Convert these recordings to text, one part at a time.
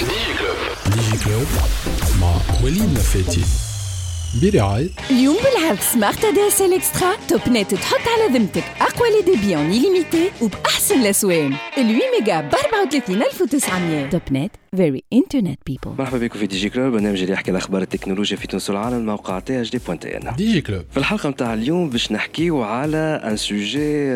ديجي كلوب ديجي كلوب مع وليد نفاتي برعاية اليوم بالعرض سمارت ادي اس ال إكسترا توب نت تحط على ذمتك أقوى لي ديبي اون ليميتي وبأحسن الأسوان. ال 8 ميجا ب 34900 توب نت فيري انترنت بيبل مرحبا بكم في دي جي كلوب. برنامج اللي يحكي على أخبار التكنولوجيا في تونس والعالم موقع تي اش دي بوان تي إن. ديجي كلوب. في الحلقة نتاع اليوم باش نحكيو على ان سوجي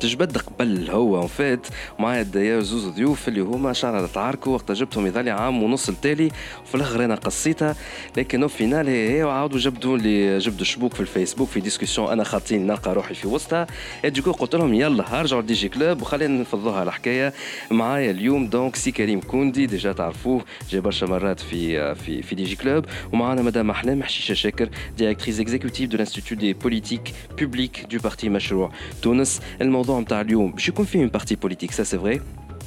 تجبد قبل هو اون فيت معايا داير زوز ضيوف اللي هما شعر تعاركوا وقت جبتهم يظل عام ونص التالي. وفي الآخر أنا قصيتها لكن في فينال هي وعاودوا جبدوا لي جبدوا شبوك في الفيسبوك في ديسكسيون أنا خاطيني نلقى روحي في وسطها ديكو قلت لهم يلا ارجعوا لدي جي كلوب وخلينا نفضوها الحكاية معايا اليوم. دونك سي كريم كوندي ديجا تعرفوه جاي برشا مرات في في في دي جي كلوب. ومعنا مدام أحلام حشيشه شاكر ديريكتريس اكزيكوتيف دو لانستيتو دي بوليتيك بوبليك دو بارتي مشروع تونس. الموضوع نتاع اليوم باش يكون فيه بارتي بوليتيك سا سي فري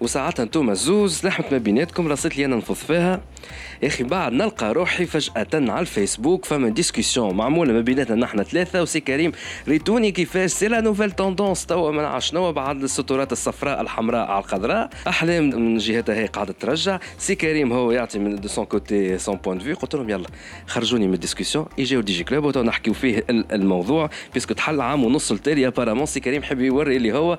وساعات أنتم زوز لحمت ما بيناتكم رصيت لي أنا نفض فيها. يا أخي بعد نلقى روحي فجأة على الفيسبوك فما ديسكسيون معمولة ما بيناتنا نحن ثلاثة. وسي كريم ريتوني كيفاش؟ سي لا نوفيل توندونس توا ما نعرف شنو بعد السطورات الصفراء الحمراء على الخضراء. احلام من جهتها هي قاعدة ترجع. سي كريم هو يعطي من دو سون كوتي سون بوان فيو قلت لهم يلا خرجوني من الديسكسيون يجيو دي جي كلوب وتو نحكيو فيه الموضوع. بيسكو تحل عام ونص التالي ابارامون سي كريم حب يوري اللي هو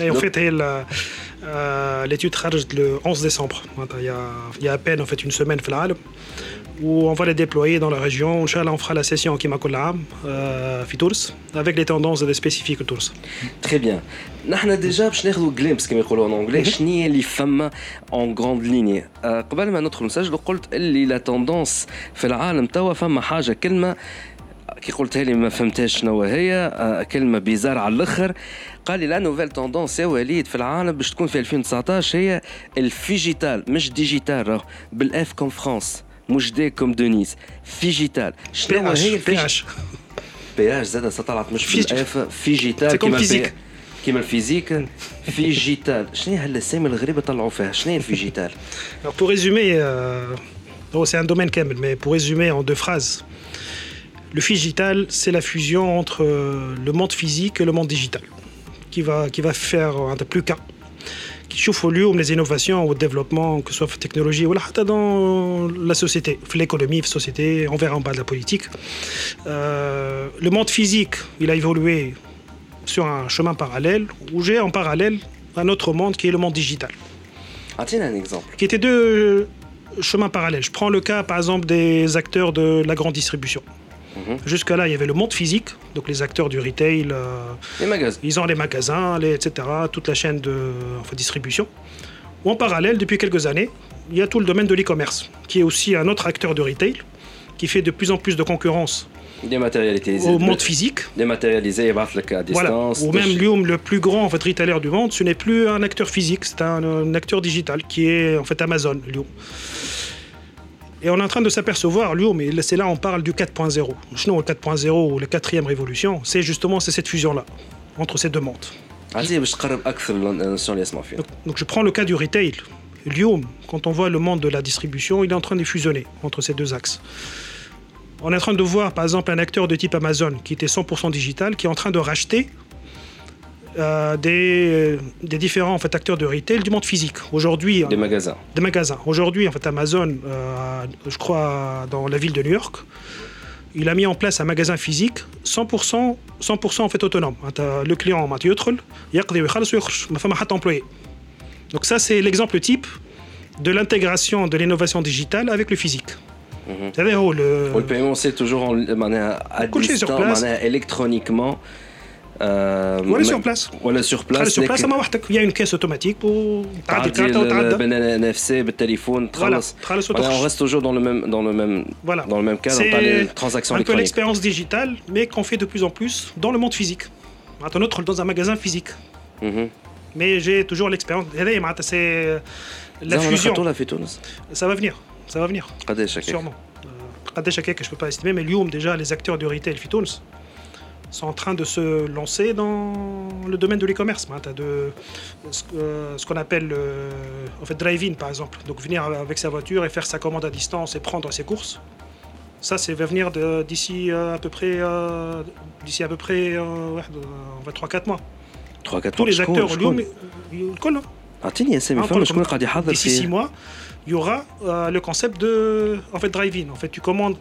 Et en fait, elle, euh, l'étude خرجت le 11 décembre. Il y, a, il y a à peine en fait une semaine في العالم où on va les déployer dans la région. Inch'Allah, on fera la session qui m'a كل عام euh, في تونس avec les tendances des spécifiques de تونس. Très bien. نحن ديجا باش ناخذوا جليمس كما يقولوا ان انجلي شنو هي اللي فما اون غروند ليني قبل ما ندخل نسجلوا قلت اللي لا توندونس في العالم توا فما حاجه كلمه كي قلتها لي ما فهمتهاش شنو هي كلمة بيزار على الأخر. قال لي لا نوفيل توندونس يا وليد في العالم باش تكون في 2019 هي الفيجيتال مش ديجيتال راهو بالأف كوم فرانس مش دي كوم دونيس فيجيتال. شنو هي بي اش بي اش زاد طلعت مش بالأف فيجيتال كيما فيزيك. كيما الفيزيك. فيجيتال. شنو هي هالاسامي الغريبة طلعوا فيها؟ شنو هي الفيجيتال؟ Résumer, euh, oh, c'est un domaine kamel, mais pour résumer en deux phrases, le digital, c'est la fusion entre euh, le monde physique et le monde digital, qui va, qui va faire un des plus cas, qui chauffe au lieu les innovations ou le développement, que ce soit en technologie ou dans la société, l'économie, la société, on verra en bas de la politique. Euh, le monde physique, il a évolué sur un chemin parallèle, où j'ai en parallèle un autre monde qui est le monde digital. Tiens un exemple. Qui étaient deux chemins parallèles. Je prends le cas, par exemple, des acteurs de la grande distribution. Mmh. Jusque-là, il y avait le monde physique, donc les acteurs du retail. Euh, les magasins. Ils ont les magasins, etc., toute la chaîne de distribution. Ou en parallèle, depuis quelques années, il y a tout le domaine de l'e-commerce, qui est aussi un autre acteur de retail, qui fait de plus en plus de concurrence. Au monde physique. Dématérialisé à distance. Ou même Lium, le plus grand en fait, retailer du monde, ce n'est plus un acteur physique, c'est un, acteur digital qui est en fait Amazon, Lium. Et on est en train de s'apercevoir, Lyon, mais c'est là on parle du 4.0. Sinon, le 4.0 ou la quatrième révolution, c'est justement cette fusion-là, entre ces deux mondes. Donc je prends le cas du retail. Lyon, quand on voit le monde de la distribution, il est en train de fusionner entre ces deux axes. On est en train de voir, par exemple, un acteur de type Amazon qui était 100% digital, qui est en train de racheter euh, euh, des, différents en fait, acteurs de retail du monde physique. Aujourd'hui, des magasins. Des magasins. Aujourd'hui, en fait, Amazon, euh, je crois, dans la ville de New York, il a mis en place un magasin physique 100%, 100 en fait, autonome. Hein, le client, il y a pas employé. Donc ça, c'est l'exemple type de l'intégration de l'innovation digitale avec le physique. Mm -hmm. le... le paiement, c'est toujours en, à distance, électroniquement. Euh, ولا sur place ولا sur place sur place اما وحدك il y a une caisse automatique وتعدي الكارتة وتعدى بالنفسي بالتليفون تخلص تخلص on reste toujours dans le même dans le même voilà. dans le même cadre on les transactions un peu l'expérience digitale mais qu'on fait de plus en plus dans le monde physique معناتها ندخل dans un magasin physique mhm. mais j'ai toujours l'expérience هذايا معناتها c'est la fusion ça va venir ça va venir قداش sûrement قداش هكاك je peux pas estimer mais اليوم déjà les acteurs de retail في تونس sont en train de se lancer dans le domaine de l'e-commerce. de euh, ce qu'on appelle en fait drive-in par exemple. Donc venir avec sa voiture et faire sa commande à distance et prendre ses courses. Ça, c'est va venir d'ici euh, à peu près euh, d'ici à peu près 3-4 mois. 3 4 Tous les acteurs D'ici 6 mois, il y aura le concept de en fait drive-in. En fait, tu commandes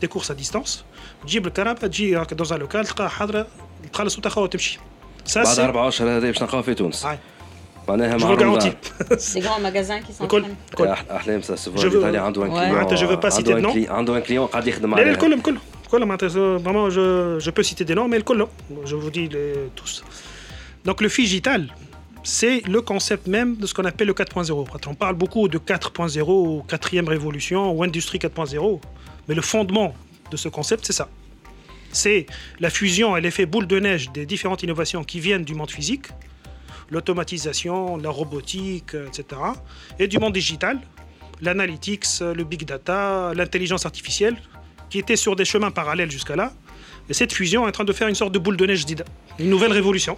tes courses à distance تجيب الكرهبه تجي هكا دوز على لوكال تلقاها حاضره تخلص وتاخذ وتمشي بعد اربع اشهر هذه باش نلقاها في تونس معناها مع سي غون ماغازان كي الكل احلام سا سوفون الايطالي عنده ان كليون معناتها جو با سيتي نو عنده ان كليون قاعد يخدم عليها لا الكل الكل الكل معناتها فريمون جو جو بو سيتي دي نو مي الكل جو فو دي توس Donc le digital, c'est le concept même de ce qu'on appelle le 4.0. On parle beaucoup de 4.0 ou quatrième révolution ou industrie 4.0, mais le fondement de ce concept, c'est ça. C'est la fusion et l'effet boule de neige des différentes innovations qui viennent du monde physique, l'automatisation, la robotique, etc., et du monde digital, l'analytics, le big data, l'intelligence artificielle, qui étaient sur des chemins parallèles jusqu'à là. Et cette fusion est en train de faire une sorte de boule de neige, une nouvelle révolution.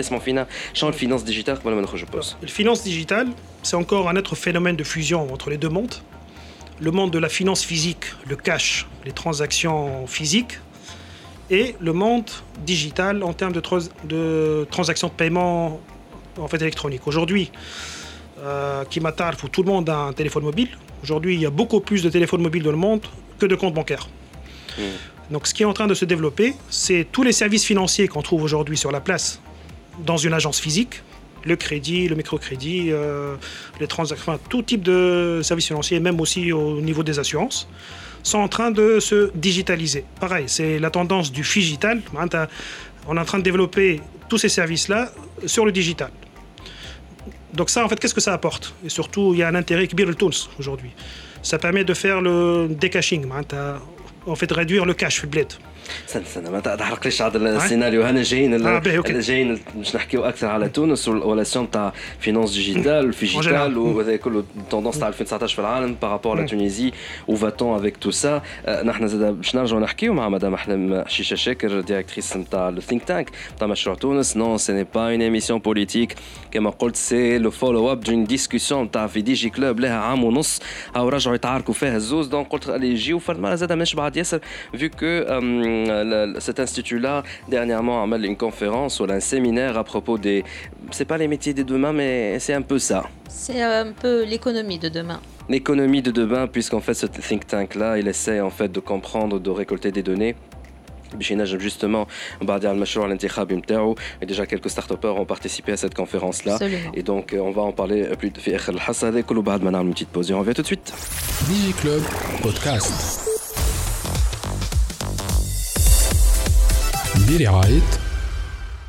اللي le finance digitale je pense. Le finance digitale, c'est encore un autre phénomène de fusion entre les deux mondes. Le monde de la finance physique, le cash, les transactions physiques, et le monde digital en termes de, de transactions de paiement en fait électronique. Aujourd'hui, euh, qui où tout le monde a un téléphone mobile. Aujourd'hui, il y a beaucoup plus de téléphones mobiles dans le monde que de comptes bancaires. Hmm. Donc, ce qui est en train de se développer, c'est tous les services financiers qu'on trouve aujourd'hui sur la place dans une agence physique, le crédit, le microcrédit, euh, les transactions, tout type de services financiers, même aussi au niveau des assurances, sont en train de se digitaliser. Pareil, c'est la tendance du digital. On est en train de développer tous ces services-là sur le digital. Donc ça, en fait, qu'est-ce que ça apporte? Et surtout, il y a un intérêt qui le tools aujourd'hui. Ça permet de faire le décaching, en fait, réduire le cash, le bled. استنى استنى ما تحرقليش هذا السيناريو. هنا جايين آه جايين باش نحكيو أكثر على تونس والأسيون تاع فينانس ديجيتال فيجيتال وهذا كله التوندونس تاع 2019 في العالم بارابور لا تونيزي وفاتون افيك تو سا نحن زاد باش نرجعوا نحكيو مع مدام أحلام حشيشه شاكر ديريكتريس نتاع الثينك تانك نتاع مشروع تونس. نو سي ني با اون ايميسيون بوليتيك كما قلت سي لو فولو اب دون ديسكسيون تاع في دي جي كلوب لها عام ونص. أو رجعوا يتعاركوا فيها الزوز. دونك قلت اللي يجيو. فرد مره زاد مش بعد ياسر فيو كو cet institut-là, dernièrement, a une conférence ou un séminaire à propos des. C'est pas les métiers de demain, mais c'est un peu ça. C'est un peu l'économie de demain. L'économie de demain, puisqu'en fait, ce think tank-là, il essaie en fait de comprendre, de récolter des données justement et déjà quelques start ont participé à cette conférence là et donc on va en parler plus de une petite pause et on revient tout de suite DigiClub podcast كبير عايد.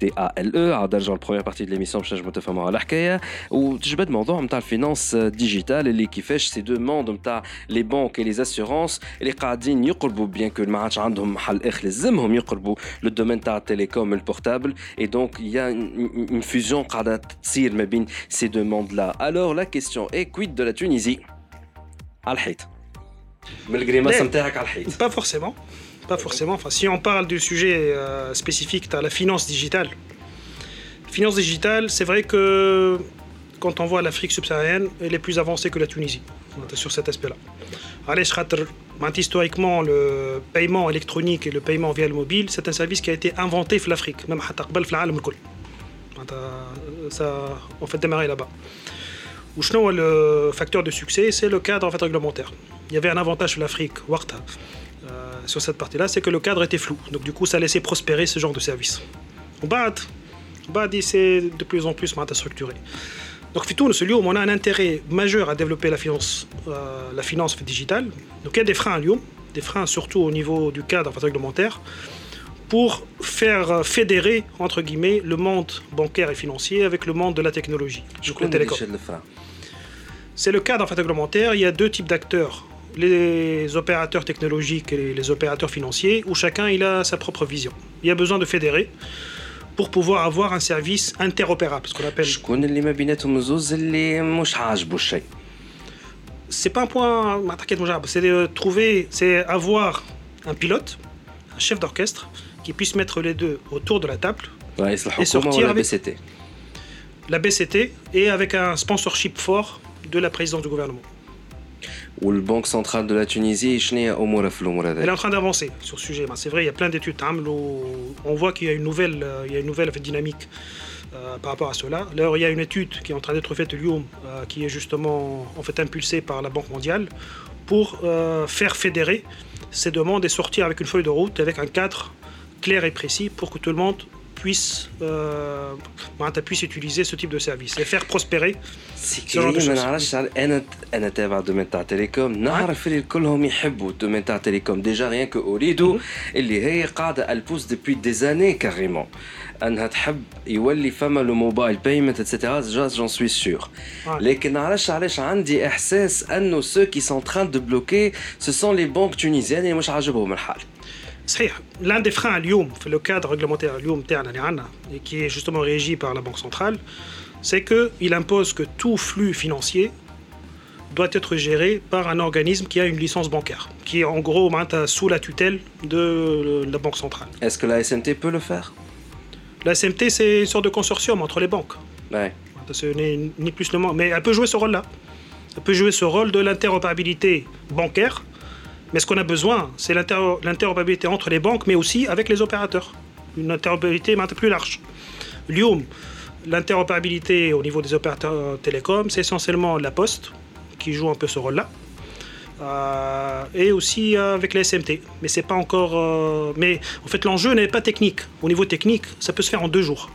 تي ا ال او عاد نرجعوا البروميير بارتي دو ليميسيون باش نجموا تفهموا على الحكايه وتجبد موضوع نتاع الفينانس ديجيتال اللي كيفاش سي دو موند نتاع لي بانك اي لي اسيورونس اللي قاعدين يقربوا بيان كو ما عادش عندهم محل اخر لازمهم يقربوا لو دومين تاع التليكوم البورتابل اي دونك يا اون فيزيون قاعده تصير ما بين سي دو موند لا الوغ لا كيستيون اي كويد دو لا تونيزي على الحيط بالجريماس نتاعك على الحيط Pas forcément. forcément. Enfin, si on parle du sujet euh, spécifique, tu as la finance digitale. Finance digitale, c'est vrai que quand on voit l'Afrique subsaharienne, elle est plus avancée que la Tunisie sur cet aspect-là. Allez, historiquement, le paiement électronique et le paiement via le mobile, c'est un service qui a été inventé en l'Afrique, même euh, ça en fait démarré là-bas. Ou le facteur de succès, c'est le cadre en fait réglementaire. Il y avait un avantage sur l'Afrique, sur cette partie-là, c'est que le cadre était flou. Donc du coup, ça laissait prospérer ce genre de service. Bad, bad, c'est de plus en plus structuré. Donc Fitoun, ce lieu, on a un intérêt majeur à développer la finance, euh, la finance digitale. Donc il y a des freins à Lyon, des freins surtout au niveau du cadre enfin, réglementaire, pour faire fédérer entre guillemets le monde bancaire et financier avec le monde de la technologie. Je le télécom. C'est le cadre en fait, réglementaire. Il y a deux types d'acteurs les opérateurs technologiques et les opérateurs financiers, où chacun il a sa propre vision. Il y a besoin de fédérer pour pouvoir avoir un service interopérable, ce qu'on appelle. C'est pas un point, c'est trouver, c'est avoir un pilote, un chef d'orchestre, qui puisse mettre les deux autour de la table ouais, et sortir la BCT. La BCT et avec un sponsorship fort de la présidence du gouvernement. والبنك سنترال دو لا تونيزي شنو هي امورها في الامور Elle est هذه en train d'avancer sur ce sujet. Ben, c'est vrai, il y a plein d'études. hein, où On voit qu'il y a une nouvelle, euh, il y a une nouvelle en fait, dynamique euh, par rapport à cela. D'ailleurs, il y a une étude qui est en train d'être faite, Lyon, euh, qui est justement en fait impulsée par la Banque mondiale pour euh, faire fédérer ces demandes et sortir avec une feuille de route, avec un cadre clair et précis pour que tout le monde puisse, euh, ben, puisse utiliser ce type de service et faire prospérer سي Ce genre de كريم ما choses. نعرفش على- انا انا تابع دومين تاع تيليكوم نعرف اللي كلهم يحبوا الدومين تاع تيليكوم ديجا ريان كو اوريدو اللي هي قاعده البوس ديبوي دي زاني كاريمون انها تحب يولي فما لو موبايل بايمنت اتسيتيرا جاز جون سوي سور Ouais. لكن نعرفش علاش عندي احساس انه سو كي سون تران دو بلوكي سو سون لي بانك تونيزيان اللي مش عاجبهم الحال صحيح l'un des freins à Lyon, le cadre réglementaire Lyon Terne et qui est justement régi par la Banque centrale, c'est qu'il impose que tout flux financier doit être géré par un organisme qui a une licence bancaire, qui est en gros maintenant, sous la tutelle de la Banque centrale. est-ce que la SNT peut le faire La SMT, c'est une sorte de consortium entre les banques. ouais. Ce n'est ni plus ni moins. Mais elle peut jouer ce rôle-là. Elle peut jouer ce rôle de l'interopérabilité bancaire. mais ce qu'on a besoin, c'est l'interopérabilité entre les banques, mais aussi avec les opérateurs. Une interopérabilité maintenant plus large. Lyon, l'interopérabilité au niveau des opérateurs télécoms, c'est essentiellement la Poste qui joue un peu ce rôle-là. Euh, et aussi euh, avec les SMT. Mais c'est pas encore. Euh, mais en fait, l'enjeu n'est pas technique. Au niveau technique, ça peut se faire en deux jours.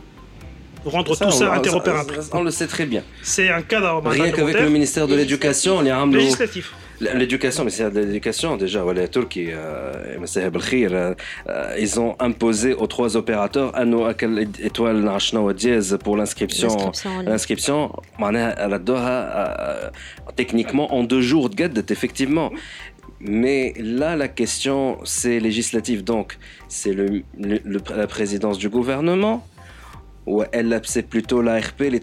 Rendre tout ça interopérable. on le sait très bien. C'est un cadre. Rien qu'avec le ministère de l'Éducation, on y a un Législatif. L'éducation, mais c'est l'éducation déjà. La Turquie, euh, euh, euh, ils ont imposé aux trois opérateurs un nous à quelle étoile dièse pour l'inscription. L'inscription, techniquement en deux jours de effectivement. Mais là, la question, c'est législative. Donc, c'est la présidence du gouvernement. Ou elle, c'est plutôt l'ARP, les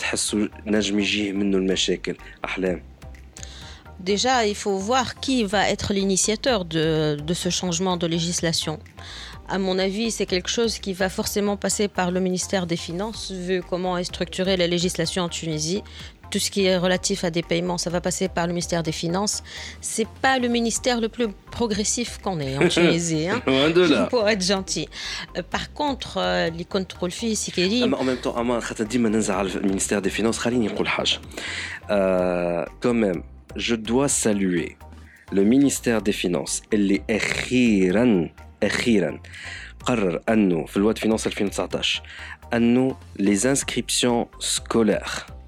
Najmiji, Mnou, le Ahlem déjà, il faut voir qui va être l'initiateur de, ce changement de législation. À mon avis, c'est quelque chose qui va forcément passer par le ministère des Finances, vu comment est structurée la législation en Tunisie. Tout ce qui est relatif à des paiements, ça va passer par le ministère des Finances. C'est pas le ministère le plus progressif qu'on ait en Tunisie, hein. pour être gentil. Euh, par contre, euh, les contrôles physiques ah, et En même temps, le ministère des Finances, euh, quand même je dois saluer le ministère des finances اللي اخيرا اخيرا قرر انه في الواد فينانس 2019 انه les inscriptions scolaires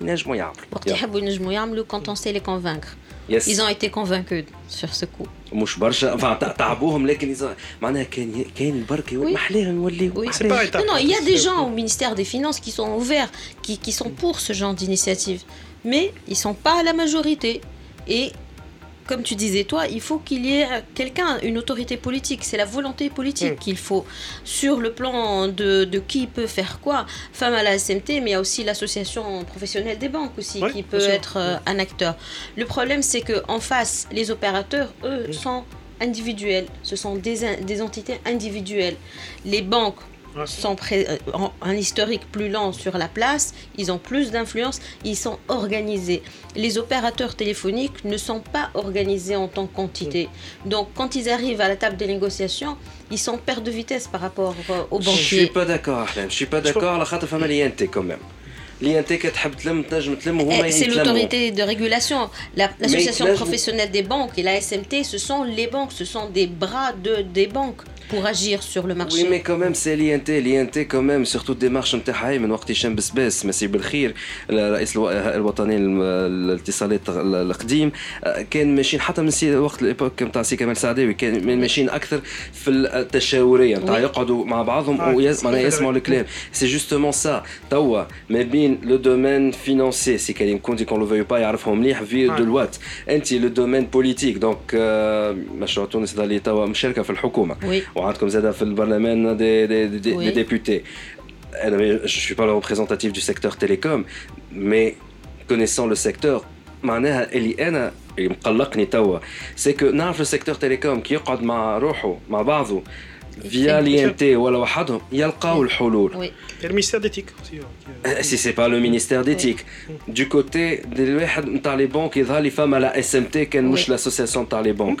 ينجموا يعملوا وقت يحبوا ينجموا يعملوا quand on sait les convaincre. يس Ils ont été convaincus sur ce coup. مش برشا enfin تع- تعبوهم لكن إذا معناها كان كان برك Oui. محلاهم يوليو Oui, C'est pas étape. Non, non, il y a des gens au ministère des Finances qui sont ouverts, qui, qui sont pour ce genre d'initiative. Mais ils ne sont pas à la majorité. Et comme tu disais, toi, il faut qu'il y ait quelqu'un, une autorité politique. C'est la volonté politique Mm. qu'il faut. Sur le plan de, de qui peut faire quoi, femme à la SMT, mais il y a aussi l'association professionnelle des banques aussi Ouais, qui peut être euh, un acteur. Le problème, c'est qu'en face, les opérateurs, eux, Mm. sont individuels. Ce sont des, entités individuelles. Les banques sont euh, un historique plus lent sur la place, ils ont plus d'influence, ils sont organisés. Les opérateurs téléphoniques ne sont pas organisés en tant qu'entité. Donc quand ils arrivent à la table des négociations, ils sont perte de vitesse par rapport euh, aux banquiers. Je ne suis pas d'accord, je ne suis pas d'accord, la khatafa quand même. Eh, c'est l'autorité de régulation. L'association professionnelle des banques et la SMT, ce sont les banques, ce sont des bras de, des banques pour agir sur le marché. Oui, mais quand même, c'est l'INT, l'INT quand même, surtout الديمارش نتاعها من وقت هشام بسباس مسي بالخير الرئيس الو- الوطني الم- الاتصالات القديم آه، كان ماشيين حتى من سي وقت الايبوك نتاع سي كمال سعداوي كان ماشيين اكثر في التشاوريه نتاع Oui. يقعدوا مع بعضهم آه، ويس- معناها c'est يسمعوا vrai. الكلام سي جوستومون سا توا ما بين لو دومين فينانسي سي كان كونتي كون لو فيو با يعرفهم مليح في آه. دو الوات انت لو دومين بوليتيك دونك مشروع تونس اللي توا مشاركه في الحكومه Oui. وعندكم زاد في البرلمان دي دي دي, Oui. دي députés. أنا je suis pas le représentatif du secteur télécom mais connaissant le secteur معناها اللي انا اللي مقلقني توا سي كو نعرف السيكتور تيليكوم كي يقعد مع روحه مع بعضه فيا لينتي ولا وحدهم يلقاو الحلول Oui. Il y a le ministère d'éthique aussi. hein, qui- si c'est pas le ministère d'éthique du côté الواحد نتاع لي بنك يظهر لي فما لا اس ام تي كان مش Oui. لاسوسياسيون نتاع لي بنك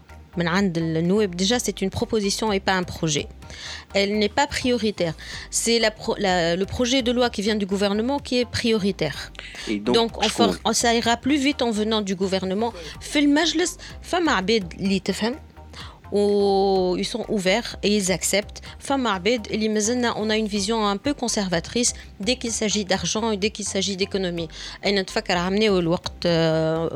من عند النواب, déjà c'est une proposition et pas un projet. Elle n'est pas prioritaire. C'est la pro- la- le projet de loi qui vient du gouvernement qui est prioritaire. Et Donc, on شكون؟ fera- ça ira plus vite en venant du gouvernement. في المجلس فما عباد اللي تفهم و ils sont ouverts et ils acceptent. Femme Arbed, on a une vision un peu conservatrice dès qu'il s'agit d'argent et dès qu'il s'agit d'économie. Et notre fac a ramené au euh,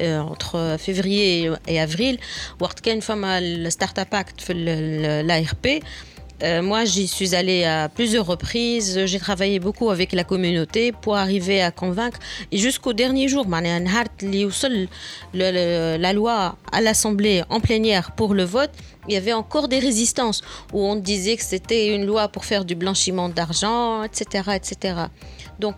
euh, entre février et avril, Wart Femme Startup Act, l'ARP. Euh, moi, j'y suis allée à plusieurs reprises. J'ai travaillé beaucoup avec la communauté pour arriver à convaincre. Et jusqu'au dernier jour, la loi à l'Assemblée en plénière pour le vote, il y avait encore des résistances où on disait que c'était une loi pour faire du blanchiment d'argent, etc., etc. Donc,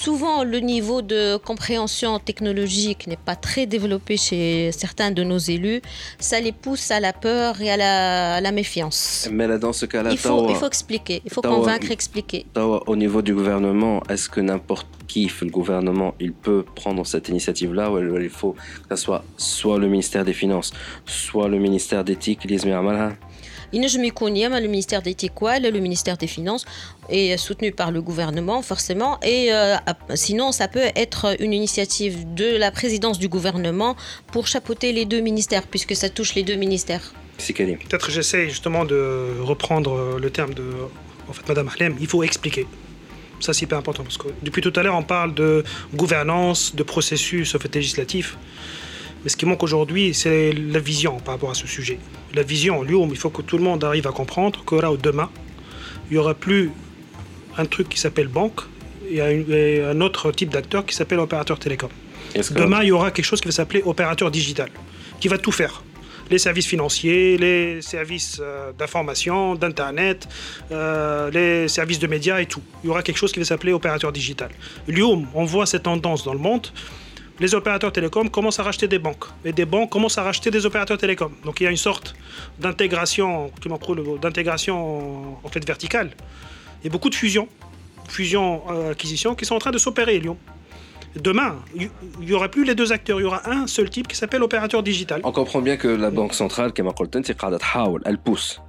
Souvent, le niveau de compréhension technologique n'est pas très développé chez certains de nos élus. Ça les pousse à la peur et à la, méfiance. Mais là, dans ce cas-là, il faut, il faut expliquer, il faut convaincre, expliquer. Au niveau du gouvernement, est-ce que n'importe qui, le gouvernement, il peut prendre cette initiative-là ou il faut que ce soit soit le ministère des Finances, soit le ministère d'éthique, les hein, le ministère d'éthique, le ministère des Finances, est soutenu par le gouvernement forcément et euh, sinon ça peut être une initiative de la présidence du gouvernement pour chapeauter les deux ministères puisque ça touche les deux ministères. Peut-être j'essaie justement de reprendre le terme de en fait, Madame Ahlem, il faut expliquer. Ça, c'est hyper important parce que depuis tout à l'heure, on parle de gouvernance, de processus en fait, législatif. Mais ce qui manque aujourd'hui, c'est la vision par rapport à ce sujet. La vision, il faut que tout le monde arrive à comprendre que là, demain, il n'y aura plus un truc qui s'appelle banque et un autre type d'acteur qui s'appelle opérateur télécom. Demain, il y aura quelque chose qui va s'appeler opérateur digital, qui va tout faire les services financiers, les services euh, d'information, d'Internet, euh, les services de médias et tout. Il y aura quelque chose qui va s'appeler opérateur digital. Lyon, on voit cette tendance dans le monde. Les opérateurs télécoms commencent à racheter des banques. Et des banques commencent à racheter des opérateurs télécoms. Donc il y a une sorte d'intégration, d'intégration en fait verticale. Et beaucoup de fusions, fusions, euh, acquisitions qui sont en train de s'opérer, Lyon. Demain, il n'y aura plus les deux acteurs, il y aura un seul type qui s'appelle opérateur digital. On comprend bien que la Banque centrale, comme elle pousse.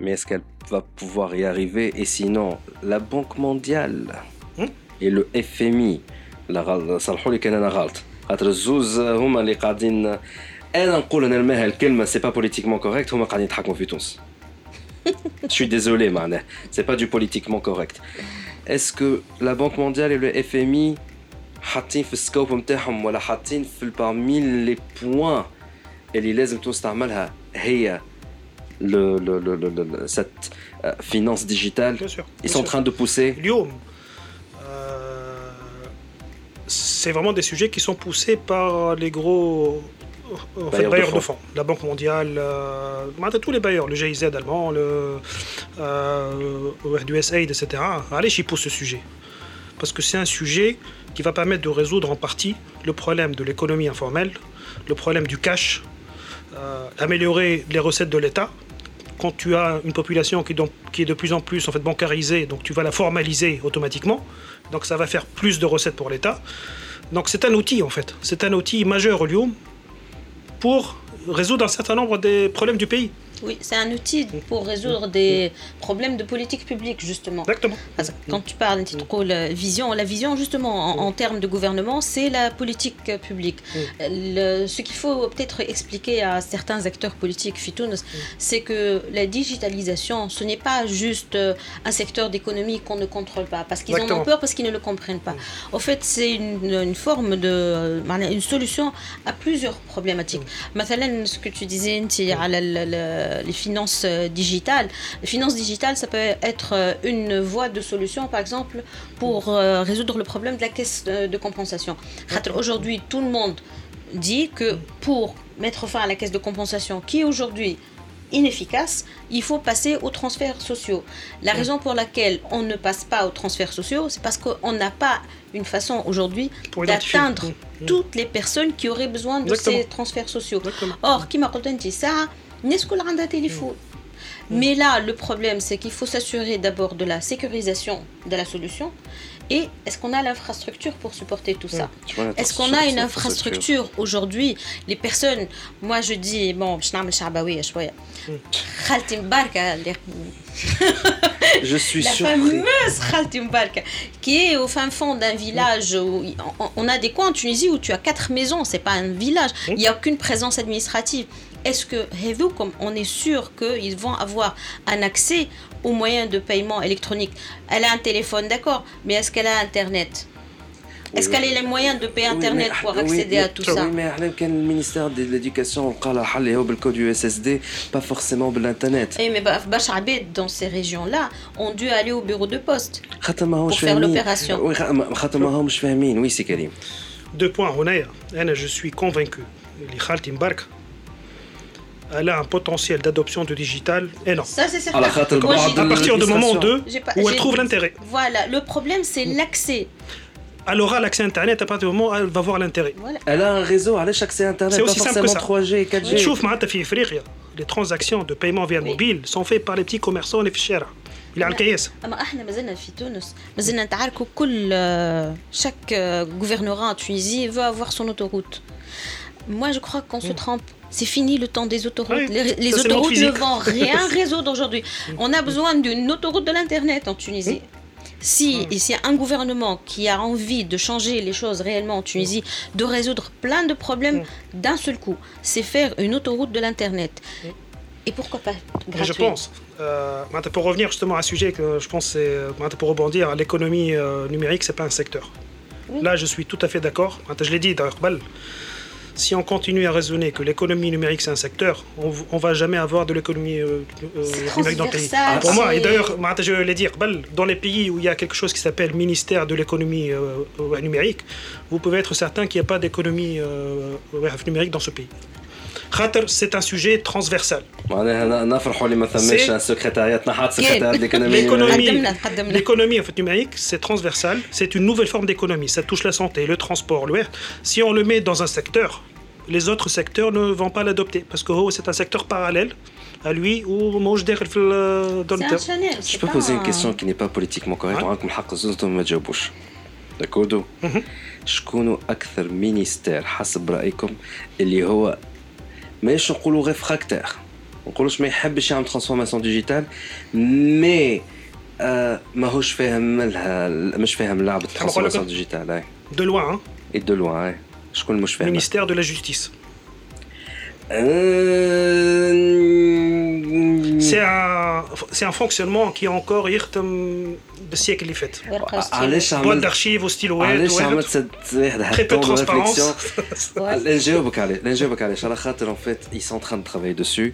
Mais est-ce qu'elle va pouvoir y arriver Et sinon, la Banque mondiale hmm? et le FMI, صلحوا لي كان انا غلط خاطر الزوز هما اللي قاعدين انا نقول انا الماهي الكلمه سي با بوليتيكمون كوريكت هما قاعدين يتحكموا في تونس Je suis désolé, معناه c'est pas du politiquement correct. Est-ce que la Banque mondiale et le FMI حاطين في السكوب نتاعهم ولا حاطين في parmi لي بوان اللي لازم تستعملها هي le, le, le, le, cette euh, finance digitale bien sûr, Ils sont en train de pousser Lyon, euh, c'est vraiment des sujets qui sont poussés par les gros en fait, bailleurs, de, fonds. La Banque mondiale, euh, tous les bailleurs, le GIZ allemand, le euh, USAID, etc. Allez, ils poussent ce sujet. Parce que c'est un sujet qui va permettre de résoudre en partie le problème de l'économie informelle, le problème du cash, euh, améliorer les recettes de l'État. Quand tu as une population qui, donc, qui, est de plus en plus en fait bancarisée, donc tu vas la formaliser automatiquement. Donc ça va faire plus de recettes pour l'État. Donc c'est un outil en fait, c'est un outil majeur au Lyon pour résoudre un certain nombre des problèmes du pays. Oui, c'est un outil pour résoudre des problèmes de politique publique, justement. Exactement. quand tu parles de vision, la vision, justement, en, termes de gouvernement, c'est la politique publique. ce qu'il faut peut-être expliquer à certains acteurs politiques, Fitounes, c'est que la digitalisation, ce n'est pas juste euh, un secteur d'économie qu'on ne contrôle pas, parce qu'ils en ont peur, parce qu'ils ne le comprennent pas. En fait, c'est une, forme de. une solution à plusieurs problématiques. Maintenant, ce que tu disais, les finances euh, digitales. Les finances digitales, ça peut être euh, une voie de solution, par exemple, pour euh, résoudre le problème de la caisse de compensation. Aujourd'hui, tout le monde dit que pour mettre fin à la caisse de compensation, qui est aujourd'hui inefficace, il faut passer aux transferts sociaux. La raison pour laquelle on ne passe pas aux transferts sociaux, c'est parce qu'on n'a pas une façon aujourd'hui d'atteindre toutes les personnes qui auraient besoin de ces transferts sociaux. Or, qui m'a dit ça, un téléphone. Mais là, le problème, c'est qu'il faut s'assurer d'abord de la sécurisation de la solution. Et est-ce qu'on a l'infrastructure pour supporter tout ça Est-ce qu'on a une infrastructure aujourd'hui Les personnes, moi je dis, bon, je je suis la fameuse Khaltim qui est au fin fond d'un village où on a des coins en Tunisie où tu as quatre maisons, c'est pas un village, il n'y a aucune présence administrative est-ce que comme on est sûr qu'ils vont avoir un accès aux moyens de paiement électronique Elle a un téléphone, d'accord, mais est-ce qu'elle a Internet? Est-ce qu'elle a les moyens de payer Internet pour accéder à tout ça? Oui, mais le ministère de l'Éducation a le code USSD, pas forcément l'Internet? Eh, mais dans ces régions-là ont dû aller au bureau de poste pour faire l'opération. Oui, c'est Karim. Deux points, je suis convaincu. Les elle a un potentiel d'adoption de digital énorme. Ça, c'est certain. à partir du moment où elle trouve l'intérêt. Voilà, le problème, c'est l'accès. Elle aura l'accès Internet à partir du moment où elle va voir l'intérêt. Elle a un réseau, elle a accès Internet, c'est aussi simple que ça. 3G et 4G. Les transactions de paiement via mobile sont faites par les petits commerçants les fichiers. Il a le كياس اما احنا مازلنا في تونس مازلنا نتعاركوا كل chaque gouvernorat en Tunisie veut avoir son autoroute moi je crois qu'on se trompe c'est fini le temps des autoroutes. les, autoroutes ne vont rien résoudre aujourd'hui. On a besoin d'une autoroute de l'Internet en Tunisie. Si il y a un gouvernement qui a envie de changer les choses réellement en Tunisie, de résoudre plein de problèmes d'un seul coup, c'est faire une autoroute de l'Internet. Et pourquoi pas gratuit Je pense. Euh, pour revenir justement à un sujet que je pense c'est euh, pour rebondir, l'économie euh, numérique, c'est pas un secteur. Là, je suis tout à fait d'accord. Je l'ai dit d'ailleurs, si on continue à raisonner que l'économie numérique c'est un secteur, on ne va jamais avoir de l'économie euh, euh, numérique dans le pays. Pour moi, et d'ailleurs, je l'ai dit, dans les pays où il y a quelque chose qui s'appelle ministère de l'économie euh, numérique, vous pouvez être certain qu'il n'y a pas d'économie numérique dans ce pays c'est un sujet transversal. L'économie numérique, c'est transversal, c'est une nouvelle forme d'économie. Ça touche la santé, le transport, le Si on le met dans un secteur, les autres secteurs ne vont pas l'adopter parce que oh, c'est un secteur parallèle à lui ou moi je Je peux poser une question qui n'est pas politiquement correcte. D'accord شكون اكثر مينيستير حسب رايكم اللي هو ماهيش نقولوا غير فراكتير ما نقولوش ما يحبش يعمل ترانسفورماسيون ديجيتال مي آه ماهوش فاهم لها مش فاهم لعبه الترانسفورماسيون ديجيتال دو لوان اي دو لوان شكون مش فاهم مينيستير دو لا جوستيس Euh, c'est un, c'est un fonctionnement qui est encore irtem le siècle est fait. Boîte d'archives au stylo très peu de transparence. L'NGO Bokale, l'NGO Bokale, en fait, ils sont en train de travailler dessus.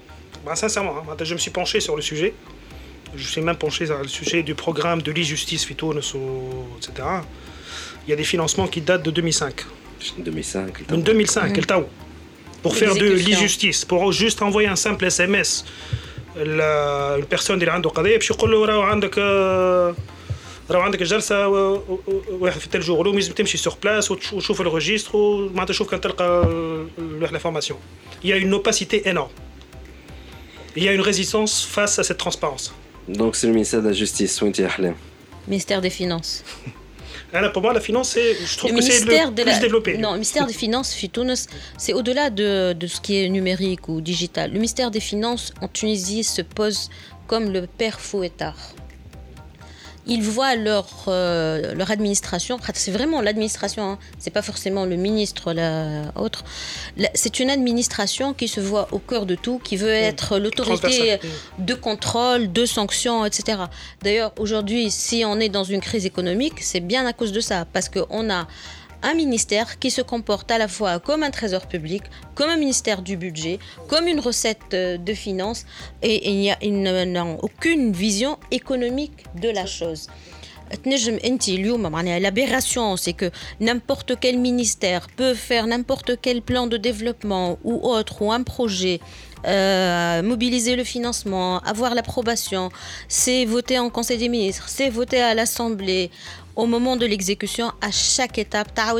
bah, sincèrement, hein, je me suis penché sur le sujet. Je suis même penché sur le sujet du programme de l'e-justice etc. Il y a des financements qui datent de 2005. 2005 2005, quel tao Pour faire de l'e-justice, pour juste envoyer un simple SMS. La, une personne اللي عنده قضيه باش يقول له راه عندك راه عندك جلسه واحد في تل جور لازم تمشي سور بلاس وتشوف الريجستر ومعناتها تشوف كان تلقى l'information. Il y a une opacité énorme. Il y a une résistance face à cette transparence. Donc c'est le ministère de la Justice. Ministère des Finances. Alors pour moi, la finance, je trouve que c'est le plus développé. Non, le ministère des Finances, c'est au-delà de, de, ce qui est numérique ou digital. Le ministère des Finances en Tunisie se pose comme le père fouettard ils voient leur, euh, leur administration, c'est vraiment l'administration, hein, c'est pas forcément le ministre, la autre. C'est une administration qui se voit au cœur de tout, qui veut être l'autorité de contrôle, de sanctions, etc. D'ailleurs, aujourd'hui, si on est dans une crise économique, c'est bien à cause de ça, parce qu'on a un ministère qui se comporte à la fois comme un trésor public, comme un ministère du budget, comme une recette euh, de finances, et il n'a aucune vision économique de la chose. L'aberration, c'est que n'importe quel ministère peut faire n'importe quel plan de développement ou autre, ou un projet, euh, mobiliser le financement, avoir l'approbation, c'est voter en Conseil des ministres, c'est voter à l'Assemblée, au moment de l'exécution, à chaque étape, taht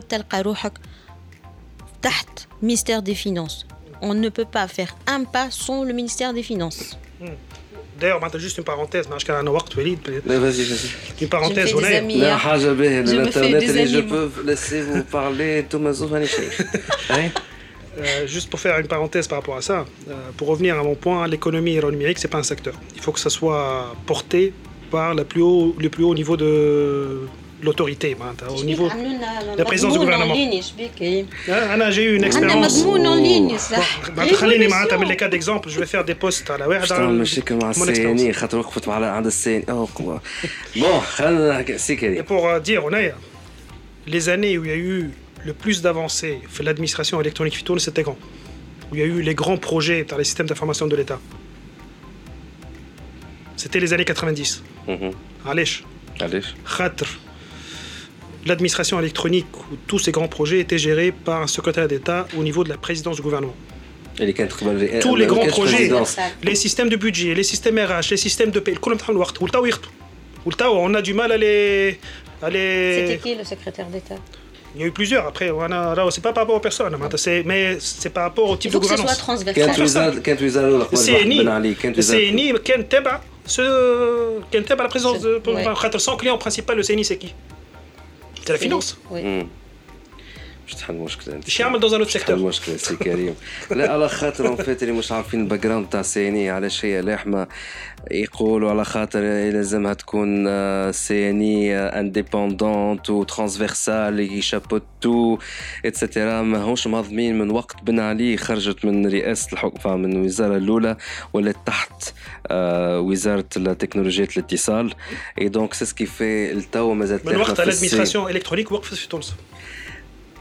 ministère des Finances. On ne peut pas faire un pas sans le ministère des Finances. Hmm. D'ailleurs, juste une parenthèse, mais je Vas-y, vas-y. Une parenthèse, je fais des hein. je peux laisser vous parler, Thomas Euh, juste pour faire une parenthèse par rapport à ça, euh, pour revenir à mon point, l'économie aéronumérique, ce n'est pas un secteur. Il faut que ça soit porté par le plus haut, le plus haut niveau de l'autorité, au niveau de la présidence du gouvernement. Ah, j'ai eu une expérience. en ligne, les cas d'exemple, je vais faire des posts à la web. Et pour euh, dire, on a les années où il y a eu le plus d'avancées fait l'administration électronique Fitoun, c'était quand? Où il y a eu les grands projets dans les systèmes d'information de l'État. C'était les années 90. Allez l'administration électronique où tous ces grands projets étaient gérés par un secrétaire d'État au niveau de la présidence du gouvernement. Tous les grands projets, les systèmes de budget, les systèmes RH, les systèmes de paie, on a du mal à les. C'était qui le secrétaire d'État? Il y a eu plusieurs. Après, c'est pas par rapport aux personnes, mais c'est par rapport au type de gouvernance. CNI, CNI, CNI, la présence de. Son client principal, le CNI, c'est qui? تاع الفينونس شحال المشكل عندك شي عمل لوت سيكتور المشكل سي كريم لا على خاطر اون فيت اللي مش عارفين الباك جراوند تاع سيني على شيء لحمه يقولوا على خاطر لازمها تكون سي ان اي انديبوندونت و ترانسفيرسال يشابوت تو اتسيتيرا ماهوش مهضمين من وقت بن علي خرجت من رئاسة الحكم من الوزاره الأولى ولات تحت وزارة التكنولوجيات الاتصال اي دونك سي سكي في التو مازال من وقت الادمينستراسيون الكترونيك وقفت في تونس.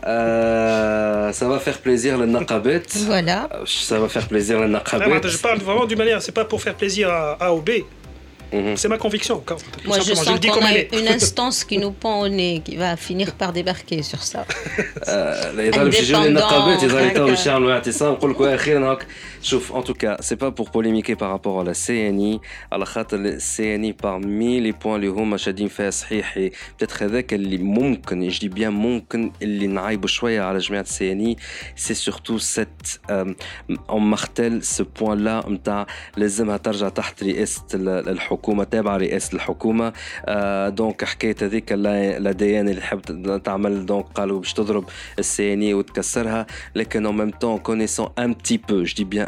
Euh, ça va faire plaisir le Naqabet. Voilà. Ça va faire plaisir le Naqabet. Je parle vraiment d'une manière, c'est pas pour faire plaisir à A ou B. Mhm. C'est ma conviction. Moi, je sens qu'on a une instance qui nous pend au nez, qui va finir par débarquer sur ça. En tout cas, c'est pas pour polémiquer par rapport à la CNI. على خاطر CNI parmi les points اللي هما شادين فيها صحيح peut-être هذاك اللي ممكن يجي بيان ممكن اللي نعيبوا شويه على جماعه CNI c'est surtout cette on martèle ce point là نتاع لازمها ترجع تحت رئاسه الحكومه الحكومه تابعه رئاسه الحكومه آه دونك حكايه هذيك لا دي ان اللي تحب تعمل دونك قالوا باش تضرب السي وتكسرها لكن اون ميم طون كونيسون ان تي بو جو دي بيان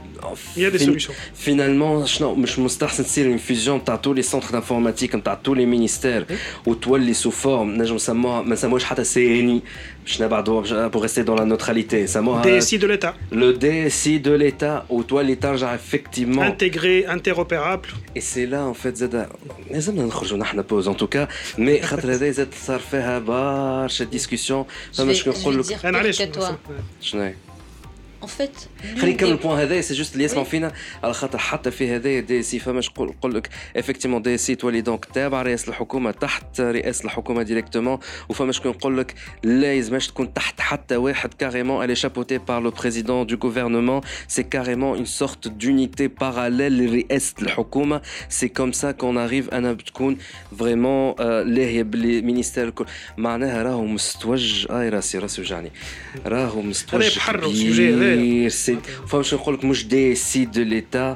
il y a des solutions. Finalement, je pense que c'est une fusion de tous les centres d'informatique, de tous les ministères, ou toi les sous-formes. Pour rester dans la neutralité. Le DSI de l'État. Le DSI de l'État, ou toi l'État, effectivement. Intégré, interopérable. Et c'est là, en fait, Zada. Mais ça, on pause en tout cas. Mais ça fait cette discussion. Je vais dire pire que toi. En fait خلينا نكمل البوان هذا سي جوست اللي يسمعوا فينا على خاطر حتى في هذايا دي سي فماش نقول لك افكتيمون دي سي تولي دونك تابع رئاسه الحكومة تحت رئاسه الحكومة ديريكتومون وفما شكون يقول لك لا يلزمش تكون تحت حتى واحد كاريمون الي شابوتي بار لو بريزيدون دو غوفرنمون سي كاريمون اون سورت دونيتي باراليل لرئاسه الحكومة. سي كوم سا كون اريف أنا بتكون فريمون لاهيه باللي مينيستير الكل. معناها راهو مستوج اي راسي راسي وجعني. راهو مستوج كبير c'est enfin je crois que moi je décide de l'état. DSI,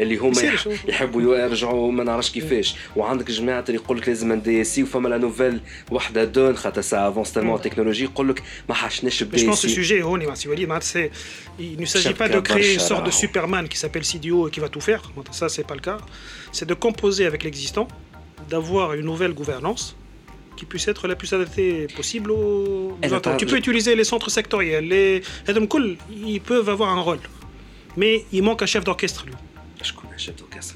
اللي هما يحبوا يرجعوا ما نعرفش كيفاش وعندك جماعه اللي يقول لك لازم ندي سي وفما لا نوفيل وحده دون خاطر سا افونس تالمون تكنولوجي يقول لك ما حشناش بدي سي. Je pense que le sujet هوني سي وليد معناتها il ne s'agit pas de créer une sorte de Superman qui s'appelle CDO et qui va tout faire. Ça, c'est pas le cas. C'est de composer avec l'existant, d'avoir une nouvelle gouvernance qui puisse être la plus adaptée possible aux besoins. Tu peux utiliser les centres sectoriels, les ils peuvent avoir un rôle. Mais il manque un chef d'orchestre, lui. شكون شدو كاس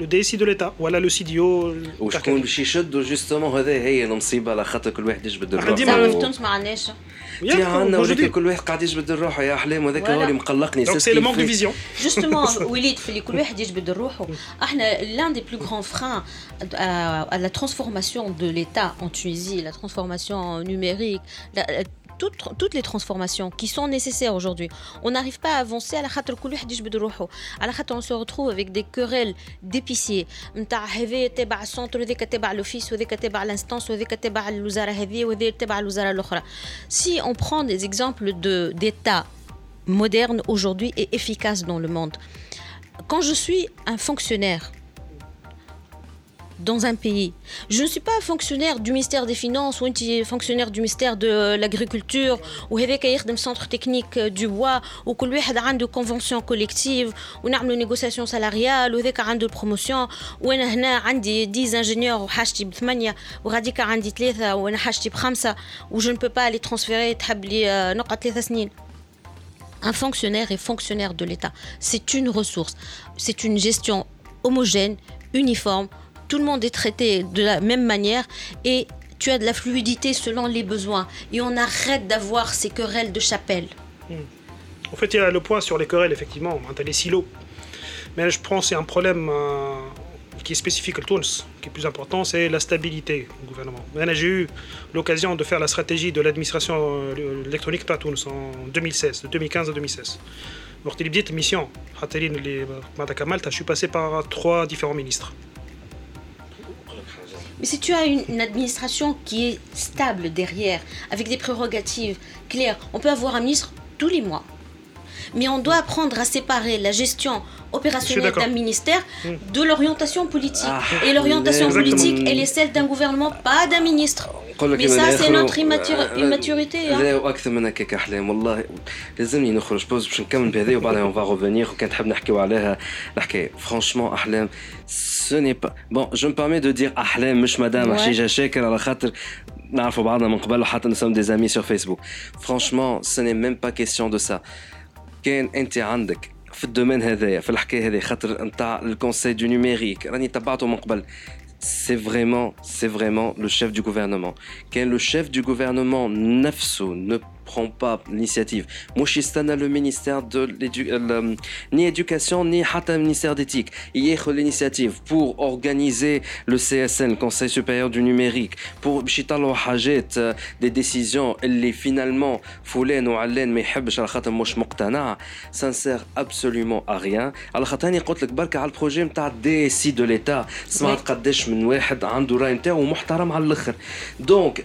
لو دي سي دو ليتا ولا لو سي دي او وشكون باش يشدوا جوستومون هذا هي المصيبه على خاطر كل واحد يجبد الروح ديما في تونس ما عندناش عندنا ولكن كل واحد قاعد يجبد الروح يا احلام وهذاك هو اللي مقلقني سي لو مونك دو فيزيون جوستومون وليد في اللي كل واحد يجبد روحه احنا لان دي بلو غران فران à la transformation de l'État en Tunisie, la transformation la, toutes, les transformations qui sont nécessaires aujourd'hui. On n'arrive pas à avancer à la on se retrouve avec des querelles d'épiciers. Si on prend des exemples d'États modernes aujourd'hui et efficaces dans le monde, quand je suis un fonctionnaire, dans un pays. Je ne suis pas fonctionnaire du ministère des Finances ou un fonctionnaire du ministère de l'Agriculture ou avec un centre technique du bois ou que lui a une convention collective ou une négociation salariale ou avec une promotion ou انا عندي 10 ingénieurs وحاجتي بثمانية وغاديك عندي ثلاثة وانا حاجتي بخمسة و je ne peux pas les transférer تحب لي نقعد ثلاثة سنين un fonctionnaire est fonctionnaire de l'État. C'est une ressource. C'est une gestion homogène, uniforme. tout le monde est traité de la même manière et tu as de la fluidité selon les besoins. Et on arrête d'avoir ces querelles de chapelle. Hmm. En fait, il y a le point sur les querelles, effectivement. Tu as les silos. Mais je pense c'est un problème euh, qui est spécifique à Tunis, qui est plus important, c'est la stabilité du gouvernement. J'ai eu l'occasion de faire la stratégie de l'administration euh, électronique à Tunis en 2016, de 2015 à 2016. Lors de petite mission, je suis passé par trois différents ministres. Mais si tu as une, administration qui est stable derrière, avec des prérogatives claires, on peut avoir un ministre tous les mois Mais on doit apprendre à séparer la gestion opérationnelle d'un ministère hmm. de l'orientation politique. Ah, et l'orientation politique, elle est celle d'un gouvernement, pas d'un ministre. مي سا سي نوتر immaturité لا واكثر من هكاك احلام والله لازمني نخرج بوز باش نكمل بهذا وبعدها اون فا ريفونيغ وكان تحب نحكيو عليها الحكايه فرانشمون احلام سو ني با بون جو مبارمي دو دير احلام مش مدام حشيشه شاكر على خاطر نعرفوا بعضنا من قبل وحتى نو سوم دي زامي سور فيسبوك فرانشمون سو ني ميم با كيسيون دو سا كان انت عندك في الدومين هذايا في الحكايه هذه خاطر نتاع الكونسي دو نيميريك راني تبعته من قبل c'est vraiment, c'est vraiment le chef du gouvernement. Quand le chef du gouvernement, Nafso, ne prend pas l'initiative. Moi, je suis le ministère de l'éducation, euh, ni éducation, ni le ministère d'éthique. Il y a l'initiative pour organiser le CSN, Conseil supérieur du numérique, pour chitalo hajet euh, des décisions, les finalement, foulen ou allen, mais hebsh al khatam mosh muqtana, ça ne sert absolument à rien. Al khatani قلت لك بركة على البروجي نتاع دي سي دو ليتا سمعت قداش من واحد عنده راي نتاعو محترم على الاخر دونك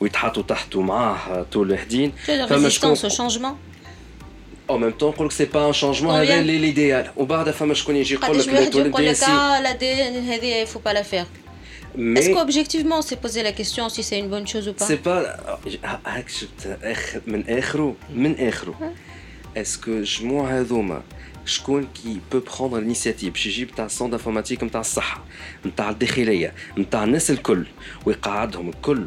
ويتحطوا تحته معاه طول الوحدين فما شكون changement En même temps, que c'est pas un changement, c'est l'idéal. وبعدها فما شكون يجي يقول لك يقول لك اه l'ADN هذه il faut pas la faire. Mais est-ce qu'objectivement, c'est poser la question si c'est une bonne chose ou pas C'est pas من اخره من اخره. Est-ce que جموع هذوما شكون كي بو بروندر الانيسياتيف باش يجيب تاع الصوند انفورماتيك نتاع الصحه نتاع الداخليه نتاع الناس الكل ويقعدهم الكل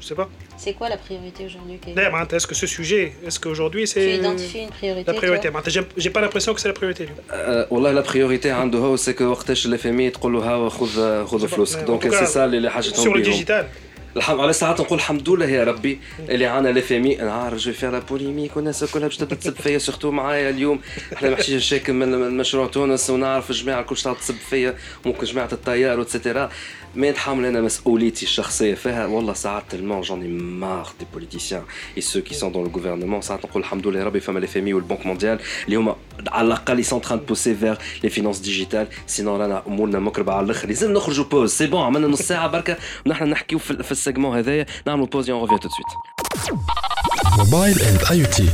je sais pas C'est quoi la priorité aujourd'hui Est-ce que ce sujet, est-ce qu'aujourd'hui c'est. Tu identifies une priorité La priorité, j'ai pas l'impression que c'est la priorité. Euh, والله la priorité عنده c'est que وقتاش الاف ام تقول له ها خذ خذ فلوسك دونك سي سا اللي حاجتهم Sur le digital. الحمد على ساعات نقول الحمد لله يا ربي. اللي عنا لافامي أنا عارف جو فيها بوليميك والناس كلها باش تبدأ تسب فيا سورتو معايا اليوم. إحنا محشيش شاكل من مشروع تونس ونعرف الجماعه الكل تسب فيا ممكن جماعة الطيار وتسيتيرا ما نتحمل أنا مسؤوليتي الشخصية فيها. والله ساعات تلمون جوني مار دي بوليتيسيان اي سو كي سون دون لو غوفرنمون ساعات نقول الحمد لله ربي فما لي فامي والبنك مونديال. اللي هما على الأقل يسون تران بوسي فيغ لي فينانس ديجيتال سينون رانا أمورنا مكربة على الآخر. لازم نخرجوا بوز سي بون عملنا نص ساعة بركة. ونحن نحكيو في السيجمون هذايا نعملوا بوز اون ريفيو تو سويت موبايل اند اي تي